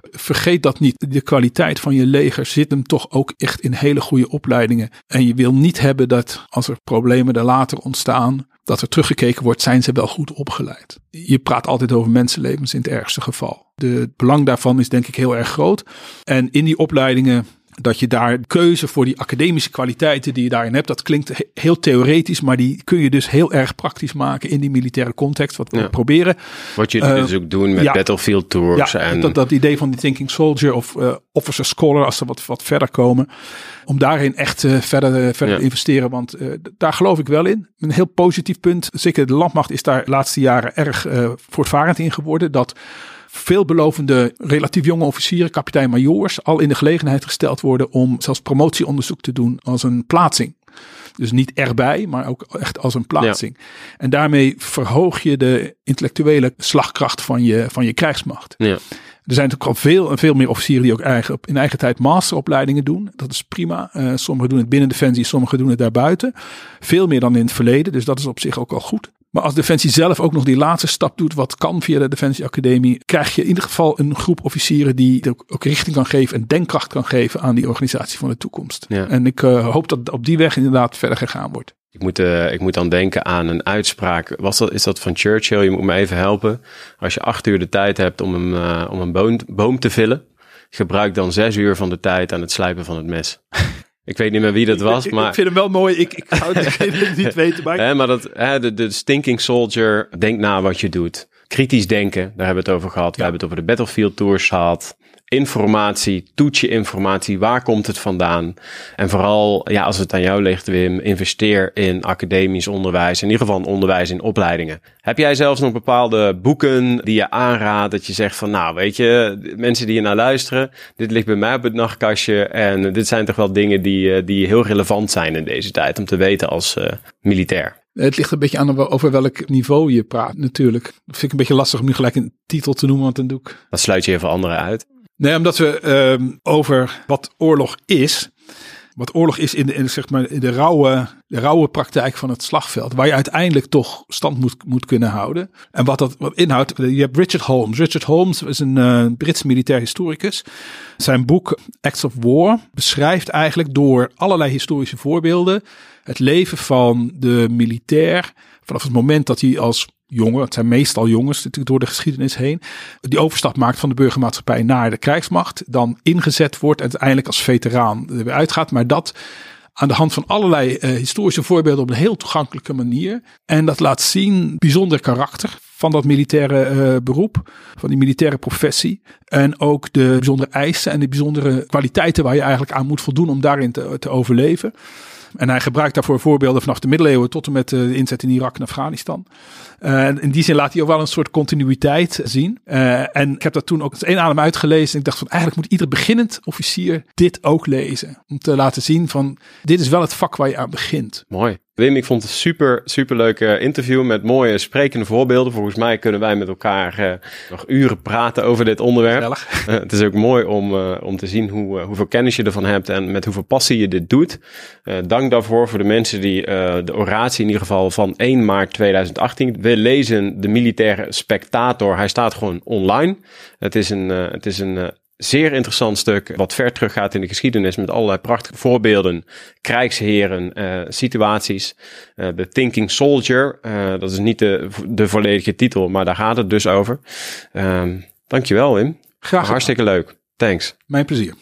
Vergeet dat niet. De kwaliteit van je leger zit hem toch ook echt in hele goede opleidingen. En je wil niet hebben dat als er problemen er later ontstaan, dat er teruggekeken wordt, zijn ze wel goed opgeleid. Je praat altijd over mensenlevens in het ergste geval. De belang daarvan is denk ik heel erg groot. En in die opleidingen dat je daar keuze voor die academische kwaliteiten die je daarin hebt, dat klinkt he- heel theoretisch, maar die kun je dus heel erg praktisch maken in die militaire context, wat we Ja. proberen. Wat jullie Eh, dus ook doen met ja. battlefield tours. Ja, en, dat, dat idee van die thinking soldier of eh, officer scholar, als ze wat, wat verder komen, om daarin echt eh, verder, verder te investeren, want daar geloof ik wel in. Een heel positief punt, zeker de landmacht is daar de laatste jaren erg voortvarend in geworden, dat veelbelovende, relatief jonge officieren, kapitein-majoors, al in de gelegenheid gesteld worden om zelfs promotieonderzoek te doen als een plaatsing. Dus niet erbij, maar ook echt als een plaatsing. En daarmee verhoog je de intellectuele slagkracht van je, van je krijgsmacht. ja. Er zijn natuurlijk al veel en veel meer officieren die ook eigen, in eigen tijd masteropleidingen doen. Dat is prima. Eh, sommigen doen het binnen Defensie, sommigen doen het daarbuiten. Veel meer dan in het verleden, dus dat is op zich ook al goed. Maar als Defensie zelf ook nog die laatste stap doet, wat kan via de Defensie Academie, krijg je in ieder geval een groep officieren die ook, ook richting kan geven en denkkracht kan geven aan die organisatie van de toekomst. Ja. En ik eh, hoop dat op die weg inderdaad verder gegaan wordt. Ik moet, eh, ik moet dan denken aan een uitspraak. Was dat, is dat van Churchill? Je moet me even helpen. Als je acht uur de tijd hebt om een, eh, om een boom, boom te villen, gebruik dan zes uur van de tijd aan het slijpen van het mes. Ik weet niet meer wie dat was, ik, maar... ik vind hem wel mooi. Ik, ik zou het niet weten. Maar maar dat, de, de stinking soldier, denk na wat je doet. Kritisch denken, daar hebben we het over gehad. We hebben het over de battlefield tours gehad. Informatie, toets je informatie, waar komt het vandaan? En vooral, ja, als het aan jou ligt, Wim, investeer in academisch onderwijs. In ieder geval onderwijs in opleidingen. Heb jij zelfs nog bepaalde boeken die je aanraadt? Dat je zegt van, nou, weet je, mensen die je naar luisteren, dit ligt bij mij op het nachtkastje. En dit zijn toch wel dingen die, eh, die heel relevant zijn in deze tijd om te weten als eh, militair. Het ligt een beetje aan over welk niveau je praat, natuurlijk. Dat vind ik een beetje lastig om nu gelijk een titel te noemen, want dan doe ik. Dan sluit je even anderen uit. Nee, omdat we ehm, over wat oorlog is. Wat oorlog is in de, in, zeg maar, in de, rauwe, de rauwe praktijk van het slagveld. Waar je uiteindelijk toch stand moet, moet kunnen houden. En wat dat wat inhoudt. Je hebt Richard Holmes. Richard Holmes is een eh, Brits militair historicus. Zijn boek Acts of War beschrijft eigenlijk door allerlei historische voorbeelden. het leven van de militair. vanaf het moment dat hij als jongen, het zijn meestal jongens natuurlijk door de geschiedenis heen, die overstap maakt van de burgermaatschappij naar de krijgsmacht, dan ingezet wordt en uiteindelijk als veteraan er weer uitgaat. Maar dat aan de hand van allerlei uh, historische voorbeelden op een heel toegankelijke manier. En dat laat zien bijzonder karakter van dat militaire uh, beroep, van die militaire professie. En ook de bijzondere eisen en de bijzondere kwaliteiten waar je eigenlijk aan moet voldoen om daarin te, te overleven. En hij gebruikt daarvoor voorbeelden vanaf de middeleeuwen tot en met de inzet in Irak en Afghanistan. Uh, in die zin laat hij ook wel een soort continuïteit zien. Uh, en ik heb dat toen ook eens één adem uitgelezen. En ik dacht van eigenlijk moet ieder beginnend officier dit ook lezen. Om te laten zien van dit is wel het vak waar je aan begint. Mooi. Wim, ik vond het een super, super leuke interview met mooie sprekende voorbeelden. Volgens mij kunnen wij met elkaar uh, nog uren praten over dit onderwerp. Uh, het is ook mooi om, uh, om te zien hoe, hoeveel kennis je ervan hebt en met hoeveel passie je dit doet. dank daarvoor voor de mensen die de oratie in ieder geval van 1 maart 2018. We lezen de militaire spectator. Hij staat gewoon online. Het is een, het is een zeer interessant stuk wat ver teruggaat in de geschiedenis met allerlei prachtige voorbeelden, krijgsheren, uh, situaties. Uh, The Thinking Soldier, uh, dat is niet de, de volledige titel, maar daar gaat het dus over. Um, dankjewel Wim. Graag Hartstikke leuk. Thanks. Mijn plezier.